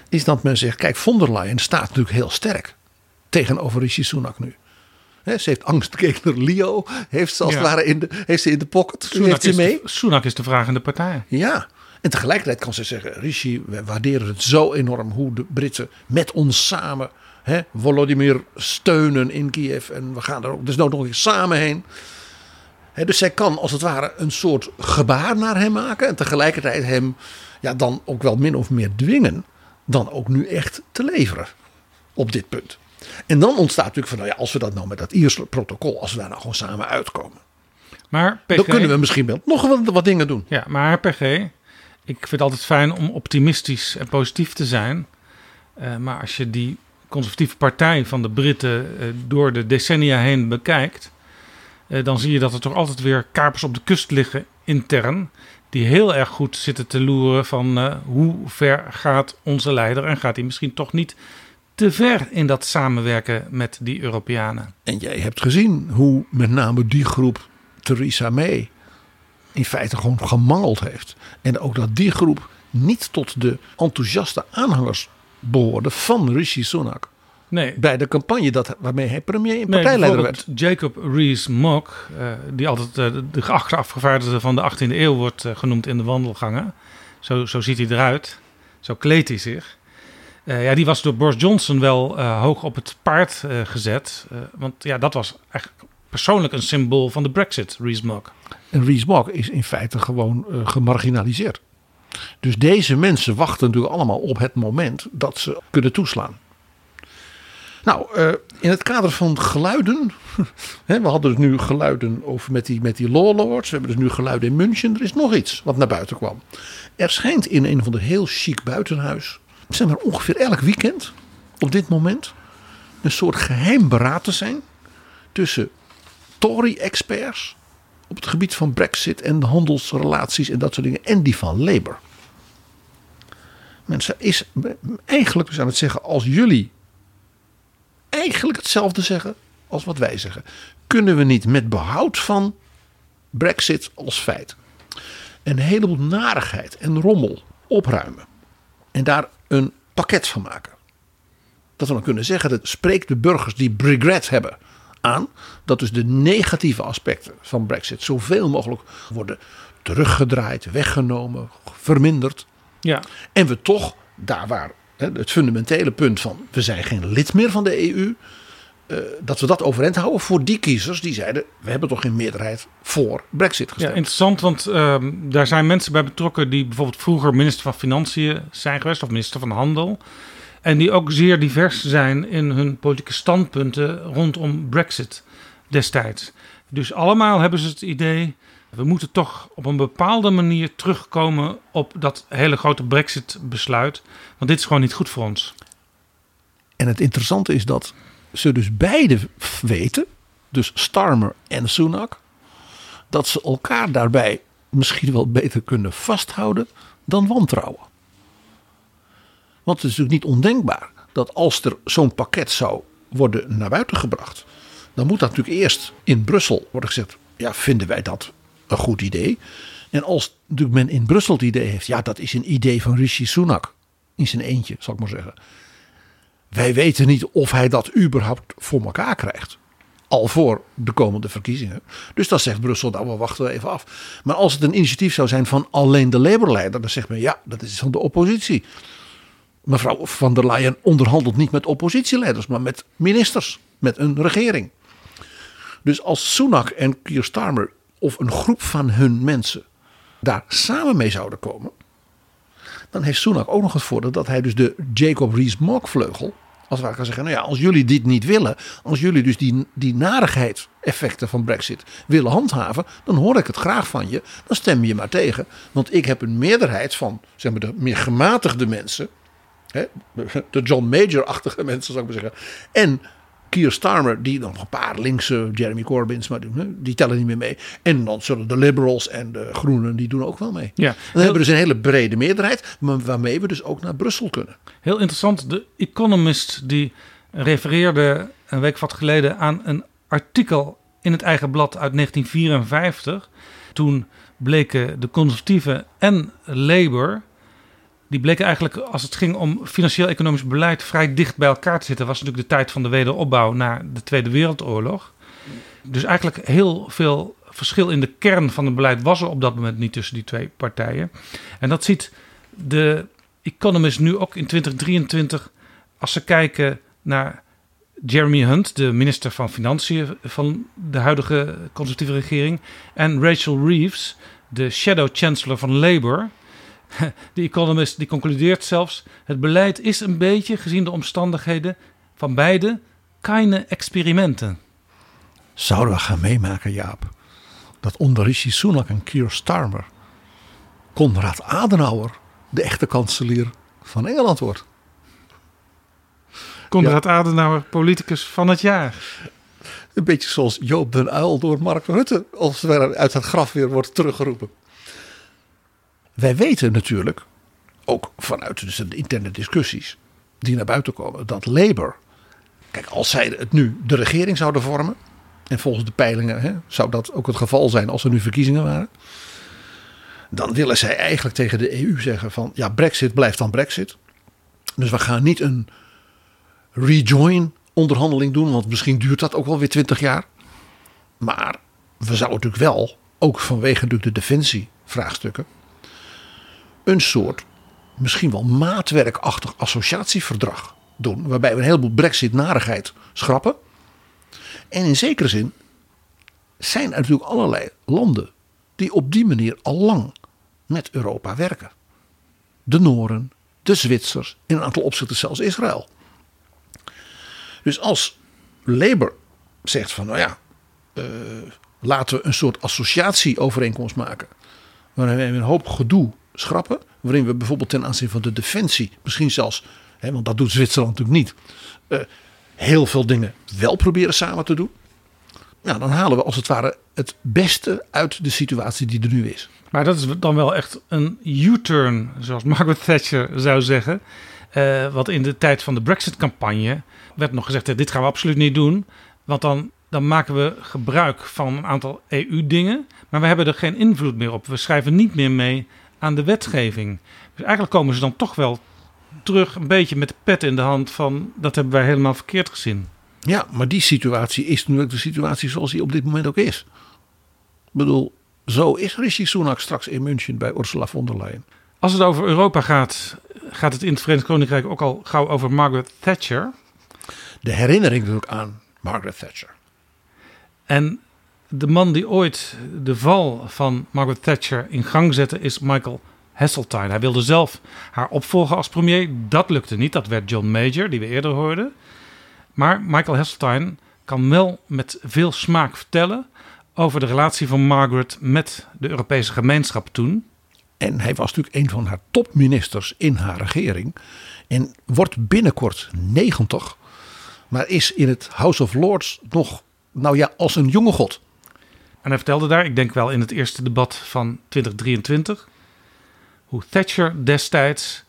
is dat men zegt, kijk, von der Leyen staat natuurlijk heel sterk tegenover Rishi Sunak nu. He, ze heeft angstgegner Leo, heeft ze als Ja. het ware in de, heeft ze in de pocket. Sunak heeft ze is, mee. de, Sunak is de vragende partij. Ja, en tegelijkertijd kan ze zeggen: Rishi, we waarderen het zo enorm hoe de Britten met ons samen hè, Volodymyr steunen in Kiev. En we gaan er ook dus nog eens samen heen. Hè, dus zij kan als het ware een soort gebaar naar hem maken. En tegelijkertijd hem ja, dan ook wel min of meer dwingen. Dan ook nu echt te leveren op dit punt. En dan ontstaat natuurlijk van, nou ja, als we dat nou met dat Ierse protocol, als we daar nou gewoon samen uitkomen. Maar PG, Dan kunnen we misschien wel nog wat, wat dingen doen. Ja, maar PG, ik vind het altijd fijn om optimistisch en positief te zijn. Eh, maar als je die conservatieve partij van de Britten eh, door de decennia heen bekijkt, eh, dan zie je dat er toch altijd weer kapers op de kust liggen intern. Die heel erg goed zitten te loeren van hoe ver gaat onze leider en gaat hij misschien toch niet te ver in dat samenwerken met die Europeanen. En jij hebt gezien hoe met name die groep Theresa May in feite gewoon gemangeld heeft. En ook dat die groep niet tot de enthousiaste aanhangers behoorde van Rishi Sunak. Nee. Bij de campagne dat, waarmee hij premier en Nee, partijleider werd. Jacob Rees-Mogg, eh, die altijd eh, de geachte afgevaardigde van de 18e eeuw wordt eh, genoemd in de wandelgangen. Zo, zo ziet hij eruit. Zo kleedt hij zich. Ja, die was door Boris Johnson wel hoog op het paard gezet. Want ja, dat was eigenlijk persoonlijk een symbool van de Brexit, Rees-Mogg. En Rees-Mogg is in feite gewoon eh, gemarginaliseerd. Dus deze mensen wachten natuurlijk allemaal op het moment dat ze kunnen toeslaan. Nou, eh, in het kader van geluiden. We hadden dus nu geluiden over met die, met die law. We hebben dus nu geluiden in München. Er is nog iets wat naar buiten kwam. Er schijnt in een van de heel chic buitenhuis. zijn er ongeveer elk weekend op dit moment een soort geheim beraad te zijn tussen Tory-experts op het gebied van Brexit en de handelsrelaties en dat soort dingen en die van Labour. Mensen is eigenlijk dus aan het zeggen als jullie eigenlijk hetzelfde zeggen als wat wij zeggen, kunnen we niet met behoud van Brexit als feit een heleboel narigheid en rommel opruimen en daar een pakket van maken. Dat we dan kunnen zeggen, dat spreekt de burgers die regret hebben aan dat dus de negatieve aspecten van Brexit zoveel mogelijk worden teruggedraaid, weggenomen, verminderd. Ja. En we toch, daar waar het fundamentele punt van we zijn geen lid meer van de EU, eh, dat we dat overeind houden voor die kiezers die zeiden we hebben toch geen meerderheid voor Brexit Ja, gestemd. interessant, want ehm, daar zijn mensen bij betrokken die bijvoorbeeld vroeger minister van Financiën zijn geweest of minister van Handel. En die ook zeer divers zijn in hun politieke standpunten rondom Brexit destijds. Dus allemaal hebben ze het idee, we moeten toch op een bepaalde manier terugkomen op dat hele grote Brexit-besluit. Want dit is gewoon niet goed voor ons. En het interessante is dat ze dus beide weten, dus Starmer en Sunak, dat ze elkaar daarbij misschien wel beter kunnen vasthouden dan wantrouwen. Want het is natuurlijk niet ondenkbaar dat als er zo'n pakket zou worden naar buiten gebracht, dan moet dat natuurlijk eerst in Brussel worden gezegd: ja, vinden wij dat een goed idee? En als natuurlijk men in Brussel het idee heeft, ja, dat is een idee van Rishi Sunak in zijn eentje, zal ik maar zeggen. Wij weten niet of hij dat überhaupt voor elkaar krijgt. Al voor de komende verkiezingen. Dus dan zegt Brussel, nou we wachten even af. Maar als het een initiatief zou zijn van alleen de Labour-leider, dan zegt men ja, dat is van de oppositie. Mevrouw van der Leyen onderhandelt niet met oppositieleiders, maar met ministers, met een regering. Dus als Sunak en Keir Starmer of een groep van hun mensen daar samen mee zouden komen, dan heeft Sunak ook nog het voordeel dat hij dus de Jacob Rees-Mogg vleugel, als ware kan zeggen, nou ja, als jullie dit niet willen, als jullie dus die, die van Brexit willen handhaven, dan hoor ik het graag van je, dan stem je maar tegen. Want ik heb een meerderheid van, zeg maar, de meer gematigde mensen, hè, de John Major-achtige mensen zou ik maar zeggen, en Keir Starmer, die nog een paar linkse Jeremy Corbyns, maar die, die tellen niet meer mee. En dan zullen de Liberals en de Groenen, die doen ook wel mee. Ja. Dan hebben we dus een hele brede meerderheid, maar waarmee we dus ook naar Brussel kunnen. Heel interessant. De Economist die refereerde een week of wat geleden aan een artikel in het eigen blad uit 1954. Toen bleken de conservatieven en Labour, die bleken eigenlijk als het ging om financieel-economisch beleid vrij dicht bij elkaar te zitten. was natuurlijk de tijd van de wederopbouw na de Tweede Wereldoorlog. Dus eigenlijk heel veel verschil in de kern van het beleid was er op dat moment niet tussen die twee partijen. En dat ziet de Economist nu ook in 2023 als ze kijken naar Jeremy Hunt, de minister van Financiën van de huidige conservatieve regering, en Rachel Reeves, de shadow chancellor van Labour. De Economist die concludeert zelfs: het beleid is een beetje, gezien de omstandigheden van beide, keine experimenten. Zouden we gaan meemaken, Jaap, dat onder Rishi Sunak en Keir Starmer Konrad Adenauer de echte kanselier van Engeland wordt? Konrad Adenauer, politicus van het jaar. Een beetje zoals Joop den Uyl door Mark Rutte als het uit het graf weer wordt teruggeroepen. Wij weten natuurlijk, ook vanuit dus de interne discussies die naar buiten komen, dat Labour, kijk, als zij het nu de regering zouden vormen, en volgens de peilingen hè, zou dat ook het geval zijn als er nu verkiezingen waren, dan willen zij eigenlijk tegen de EU zeggen van ja, Brexit blijft dan Brexit. Dus we gaan niet een rejoin onderhandeling doen, want misschien duurt dat ook wel weer twintig jaar. Maar we zouden natuurlijk wel, ook vanwege natuurlijk de defensievraagstukken, een soort misschien wel maatwerkachtig associatieverdrag doen. Waarbij we een heleboel brexit-narigheid schrappen. En in zekere zin zijn er natuurlijk allerlei landen die op die manier al lang met Europa werken. De Nooren, de Zwitsers, in een aantal opzichten zelfs Israël. Dus als Labour zegt van nou ja, uh, laten we een soort associatieovereenkomst maken. Waarin we een hoop gedoe schrappen. waarin we bijvoorbeeld ten aanzien van de defensie, misschien zelfs, hè, want dat doet Zwitserland natuurlijk niet, eh, heel veel dingen wel proberen samen te doen. Nou, dan halen we als het ware het beste uit de situatie die er nu is. Maar dat is dan wel echt een U-turn, zoals Margaret Thatcher zou zeggen. Uh, wat in de tijd van de Brexit-campagne werd nog gezegd: dit gaan we absoluut niet doen. Want dan, dan maken we gebruik van een aantal EU-dingen. Maar we hebben er geen invloed meer op. We schrijven niet meer mee aan de wetgeving. Dus eigenlijk komen ze dan toch wel terug een beetje met de pet in de hand van dat hebben wij helemaal verkeerd gezien. Ja, maar die situatie is nu de situatie zoals die op dit moment ook is. Ik bedoel, zo is Rishi Sunak straks in München bij Ursula von der Leyen. Als het over Europa gaat, gaat het in het Verenigd Koninkrijk ook al gauw over Margaret Thatcher. De herinnering natuurlijk aan Margaret Thatcher. En de man die ooit de val van Margaret Thatcher in gang zette is Michael Heseltine. Hij wilde zelf haar opvolgen als premier. Dat lukte niet. Dat werd John Major, die we eerder hoorden. Maar Michael Heseltine kan wel met veel smaak vertellen over de relatie van Margaret met de Europese gemeenschap toen. En hij was natuurlijk een van haar topministers in haar regering. En wordt binnenkort 90. Maar is in het House of Lords nog, nou ja, als een jonge god. En hij vertelde daar, ik denk wel in het eerste debat van 2023, hoe Thatcher destijds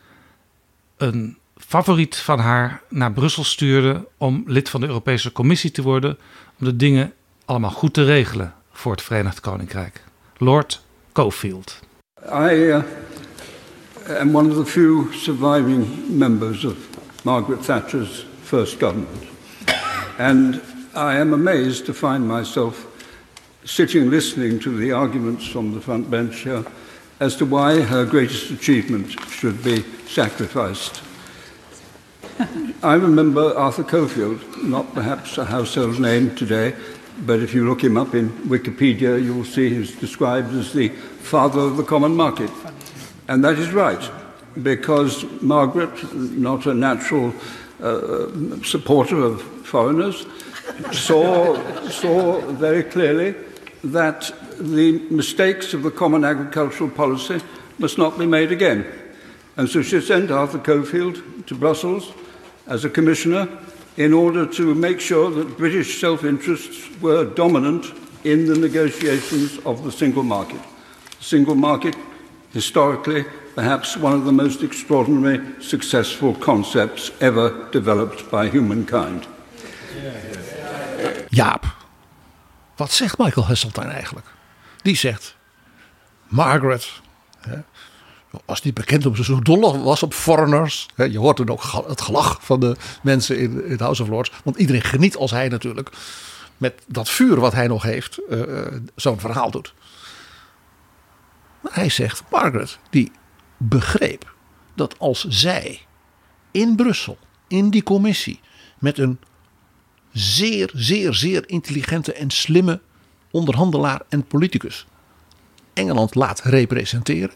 een favoriet van haar naar Brussel stuurde om lid van de Europese Commissie te worden, om de dingen allemaal goed te regelen voor het Verenigd Koninkrijk. Lord Cofield. I uh, am one of the few surviving members of Margaret Thatcher's first government. And I am amazed to find myself sitting listening to the arguments from the front bench here as to why her greatest achievement should be sacrificed. I remember Arthur Cofield, not perhaps a household name today, but if you look him up in Wikipedia, you will see he's described as the father of the common market. And that is right, because Margaret, not a natural uh, supporter of foreigners, saw, saw very clearly that the mistakes of the common agricultural policy must not be made again. And so she sent Arthur Cofield to Brussels as a commissioner in order to make sure that British self interests were dominant in the negotiations of the single market. The single market, historically, perhaps one of the most extraordinary successful concepts ever developed by humankind. Jaap, wat zegt Michael Heseltine eigenlijk? Die zegt: Margaret hè, was niet bekend omdat ze zo dol was op foreigners. Hè, je hoort dan ook het gelach van de mensen in, het House of Lords. Want iedereen geniet als hij natuurlijk met dat vuur wat hij nog heeft, uh, zo'n verhaal doet. Maar hij zegt: Margaret, die begreep dat als zij in Brussel, in die commissie, met een zeer, zeer, zeer intelligente en slimme onderhandelaar en politicus Engeland laat representeren,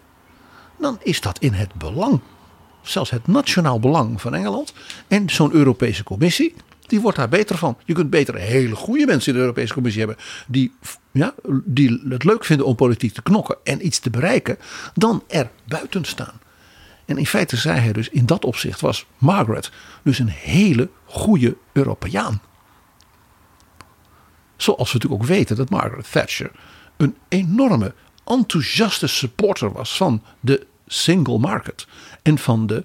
dan is dat in het belang, zelfs het nationaal belang van Engeland. En zo'n Europese Commissie, die wordt daar beter van. Je kunt beter hele goede mensen in de Europese Commissie hebben, die, ja, die het leuk vinden om politiek te knokken en iets te bereiken, dan er buiten staan. En in feite zei hij dus, in dat opzicht was Margaret dus een hele goede Europeaan. Zoals we natuurlijk ook weten dat Margaret Thatcher een enorme enthousiaste supporter was van de single market. En van de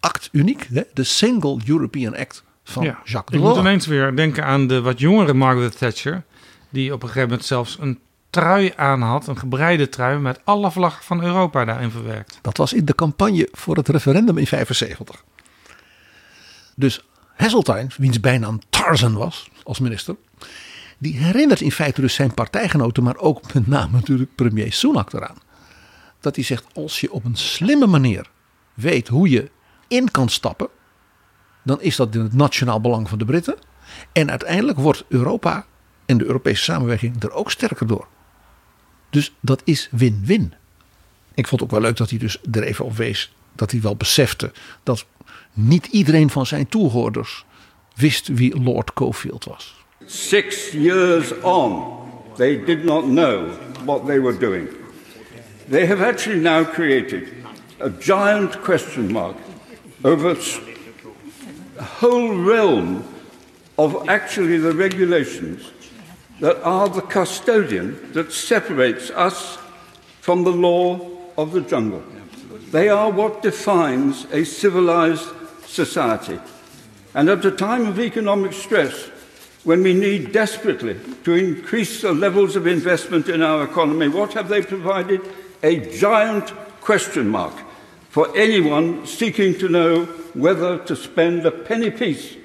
act uniek, de Single European Act van Jacques Delors. Ik moet ineens weer denken aan de wat jongere Margaret Thatcher. Die op een gegeven moment zelfs een trui aan had, een gebreide trui met alle vlaggen van Europa daarin verwerkt. Dat was in de campagne voor het referendum in 75. Dus Heseltine, wiens bijnaam Tarzan was als minister, die herinnert in feite dus zijn partijgenoten, maar ook met name natuurlijk premier Sunak eraan. Dat hij zegt, als je op een slimme manier weet hoe je in kan stappen, dan is dat in het nationaal belang van de Britten. En uiteindelijk wordt Europa en de Europese samenwerking er ook sterker door. Dus dat is win-win. Ik vond het ook wel leuk dat hij dus er even op wees dat hij wel besefte dat niet iedereen van zijn toehoorders wist wie Lord Cofield was. Six years on, they did not know what they were doing. They have actually now created a giant question mark over a whole realm of actually the regulations that are the custodian that separates us from the law of the jungle. They are what defines a civilized society. And at a time of economic stress, when we need desperately to increase the levels of investment in our economy, what have they provided? A giant question mark for anyone seeking to know whether to spend a penny piece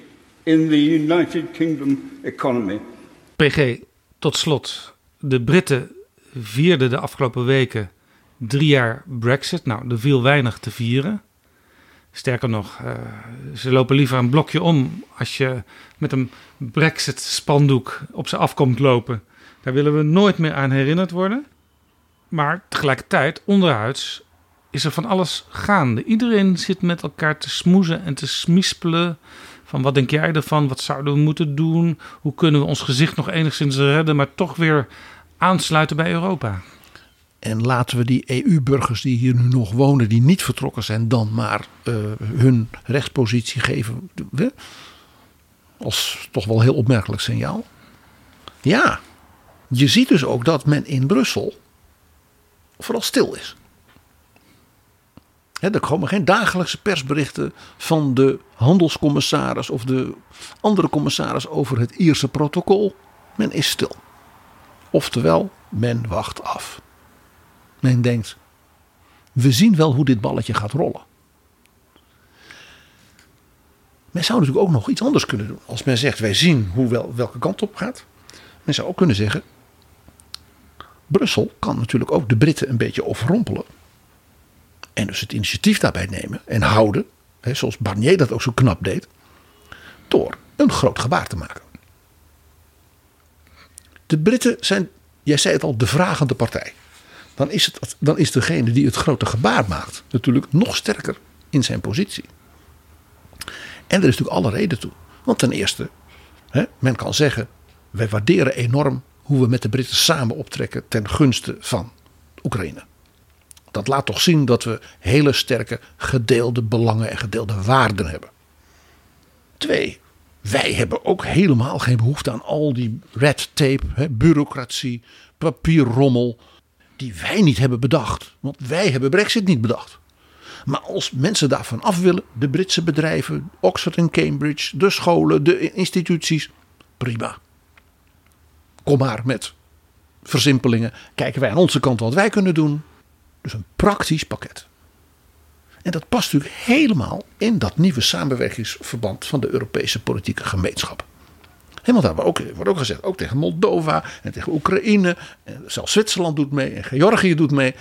in the United Kingdom economy. PG, tot slot. De Britten vierden de afgelopen weken drie jaar Brexit. Nou, er viel weinig te vieren. Sterker nog, eh, ze lopen liever een blokje om als je met een Brexit-spandoek op ze afkomt lopen. Daar willen we nooit meer aan herinnerd worden. Maar tegelijkertijd, onderhuids, is er van alles gaande. Iedereen zit met elkaar te smoezen en te smispelen. Van wat denk jij ervan? Wat zouden we moeten doen? Hoe kunnen we ons gezicht nog enigszins redden, maar toch weer aansluiten bij Europa? En laten we die EU-burgers die hier nu nog wonen, die niet vertrokken zijn, dan maar eh, hun rechtspositie geven. Als toch wel heel opmerkelijk signaal. Ja, je ziet dus ook dat men in Brussel vooral stil is. Er komen geen dagelijkse persberichten van de handelscommissaris of de andere commissaris over het Ierse protocol. Men is stil. Oftewel, men wacht af. Men denkt, we zien wel hoe dit balletje gaat rollen. Men zou natuurlijk ook nog iets anders kunnen doen. Als men zegt, wij zien hoe wel, welke kant op gaat. Men zou ook kunnen zeggen, Brussel kan natuurlijk ook de Britten een beetje overrompelen. En dus het initiatief daarbij nemen en houden. Hè, zoals Barnier dat ook zo knap deed. Door een groot gebaar te maken. De Britten zijn, jij zei het al, de vragende partij. Dan is, het, dan is degene die het grote gebaar maakt natuurlijk nog sterker in zijn positie. En er is natuurlijk alle reden toe. Want ten eerste, hè, men kan zeggen, wij waarderen enorm hoe we met de Britten samen optrekken ten gunste van Oekraïne. Dat laat toch zien dat we hele sterke gedeelde belangen en gedeelde waarden hebben. Twee, wij hebben ook helemaal geen behoefte aan al die red tape, hè, bureaucratie, papierrommel, die wij niet hebben bedacht. Want wij hebben Brexit niet bedacht. Maar als mensen daarvan af willen, de Britse bedrijven, Oxford en Cambridge, de scholen, de instituties, prima. Kom maar met versimpelingen. Kijken wij aan onze kant wat wij kunnen doen. Dus een praktisch pakket. En dat past natuurlijk helemaal in dat nieuwe samenwerkingsverband van de Europese politieke gemeenschap. He, want daar ook, wordt ook gezegd, ook tegen Moldova en tegen Oekraïne. En zelfs Zwitserland doet mee en Georgië doet mee.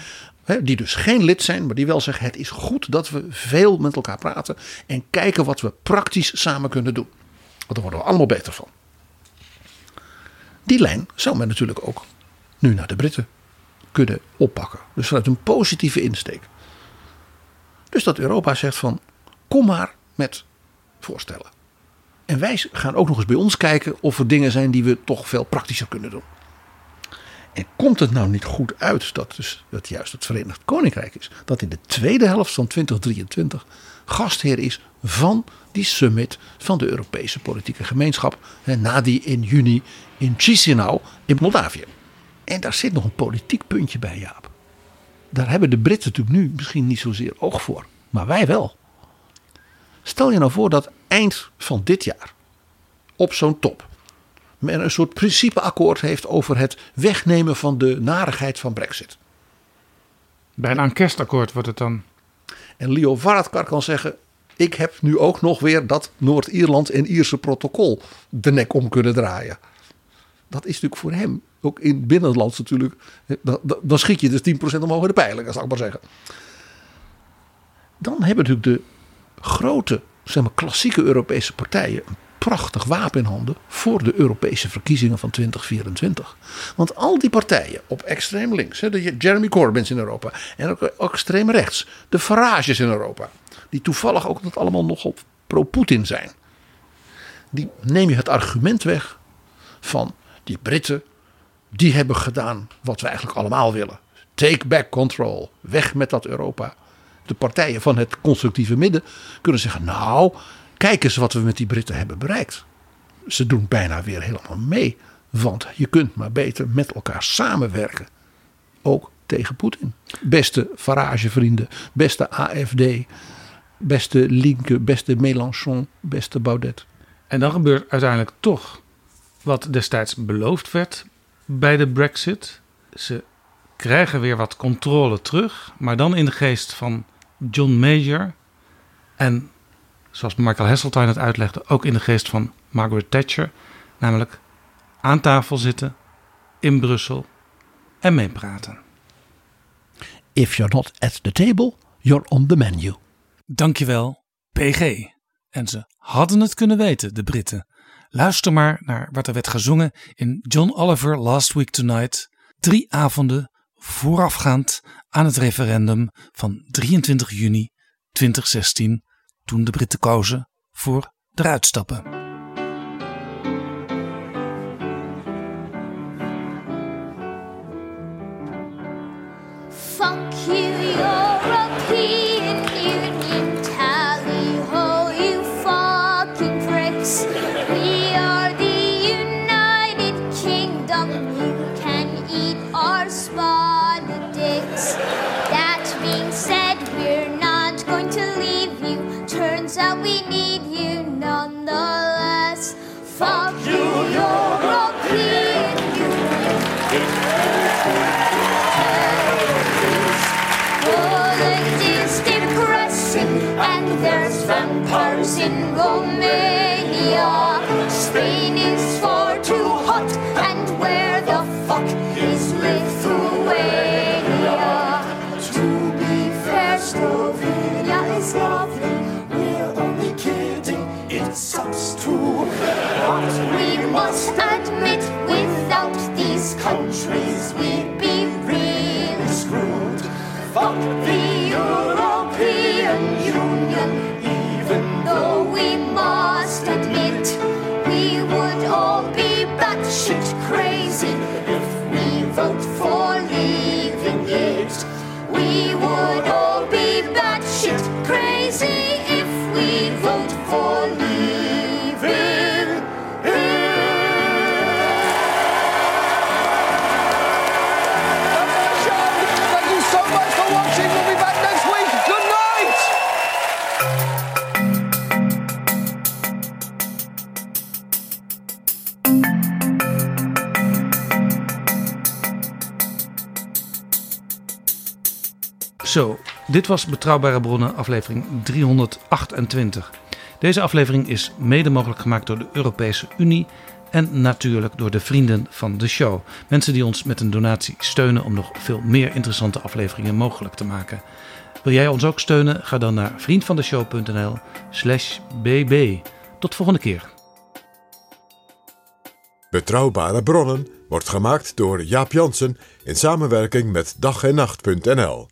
Die dus geen lid zijn, maar die wel zeggen: het is goed dat we veel met elkaar praten. En kijken wat we praktisch samen kunnen doen. Want daar worden we allemaal beter van. Die lijn zou men natuurlijk ook nu naar de Britten kunnen oppakken. Dus vanuit een positieve insteek. Dus dat Europa zegt van kom maar met voorstellen. En wij gaan ook nog eens bij ons kijken of er dingen zijn die we toch veel praktischer kunnen doen. En komt het nou niet goed uit dat, dus, dat juist het Verenigd Koninkrijk is, dat in de tweede helft van 2023 gastheer is van die summit van de Europese politieke gemeenschap, hè, na die in juni in Chisinau in Moldavië. En daar zit nog een politiek puntje bij, Jaap. Daar hebben de Britten natuurlijk nu misschien niet zozeer oog voor, maar wij wel. Stel je nou voor dat eind van dit jaar op zo'n top men een soort principeakkoord heeft over het wegnemen van de narigheid van Brexit. Bijna een kerstakkoord wordt het dan. En Leo Varadkar kan zeggen: Ik heb nu ook nog weer dat Noord-Ierland en Ierse protocol de nek om kunnen draaien. Dat is natuurlijk voor hem, ook in het binnenland natuurlijk, dan, dan- schiet je dus 10% omhoog in de peiling, zal ik maar zeggen. Dan hebben natuurlijk de grote, zeg maar, klassieke Europese partijen een prachtig wapen in handen voor de Europese verkiezingen van 2024. Want al die partijen op extreem links, de Jeremy Corbyns in Europa en ook extreem rechts, de Farages in Europa, die toevallig ook dat allemaal nogal pro-Poetin zijn, die neem je het argument weg van die Britten, die hebben gedaan wat we eigenlijk allemaal willen. Take back control, weg met dat Europa. De partijen van het constructieve midden kunnen zeggen: Nou, kijk eens wat we met die Britten hebben bereikt. Ze doen bijna weer helemaal mee. Want je kunt maar beter met elkaar samenwerken. Ook tegen Poetin. Beste Farage-vrienden, beste AFD, beste Linke, beste Mélenchon, beste Baudet. En dan gebeurt uiteindelijk toch wat destijds beloofd werd bij de Brexit. Ze krijgen weer wat controle terug, maar dan in de geest van John Major. En zoals Michael Heseltine het uitlegde, ook in de geest van Margaret Thatcher. Namelijk aan tafel zitten in Brussel en meepraten. If you're not at the table, you're on the menu. Dankjewel, PG. En ze hadden het kunnen weten, de Britten. Luister maar naar wat er werd gezongen in John Oliver Last Week Tonight. Drie avonden voorafgaand aan het referendum van 23 juni 2016, toen de Britten kozen voor eruit stappen. Countries, we'd be really screwed. Fuck the European Union, even though we must admit we would all be batshit crazy if we vote for leaving it. We would all be batshit crazy if we vote for leaving Zo, dit was Betrouwbare Bronnen, aflevering 328. Deze aflevering is mede mogelijk gemaakt door de Europese Unie en natuurlijk door de vrienden van de show. Mensen die ons met een donatie steunen om nog veel meer interessante afleveringen mogelijk te maken. Wil jij ons ook steunen? Ga dan naar vriendvandeshow.nl/slash bb. Tot volgende keer. Betrouwbare bronnen wordt gemaakt door Jaap Jansen in samenwerking met dag en nacht.nl.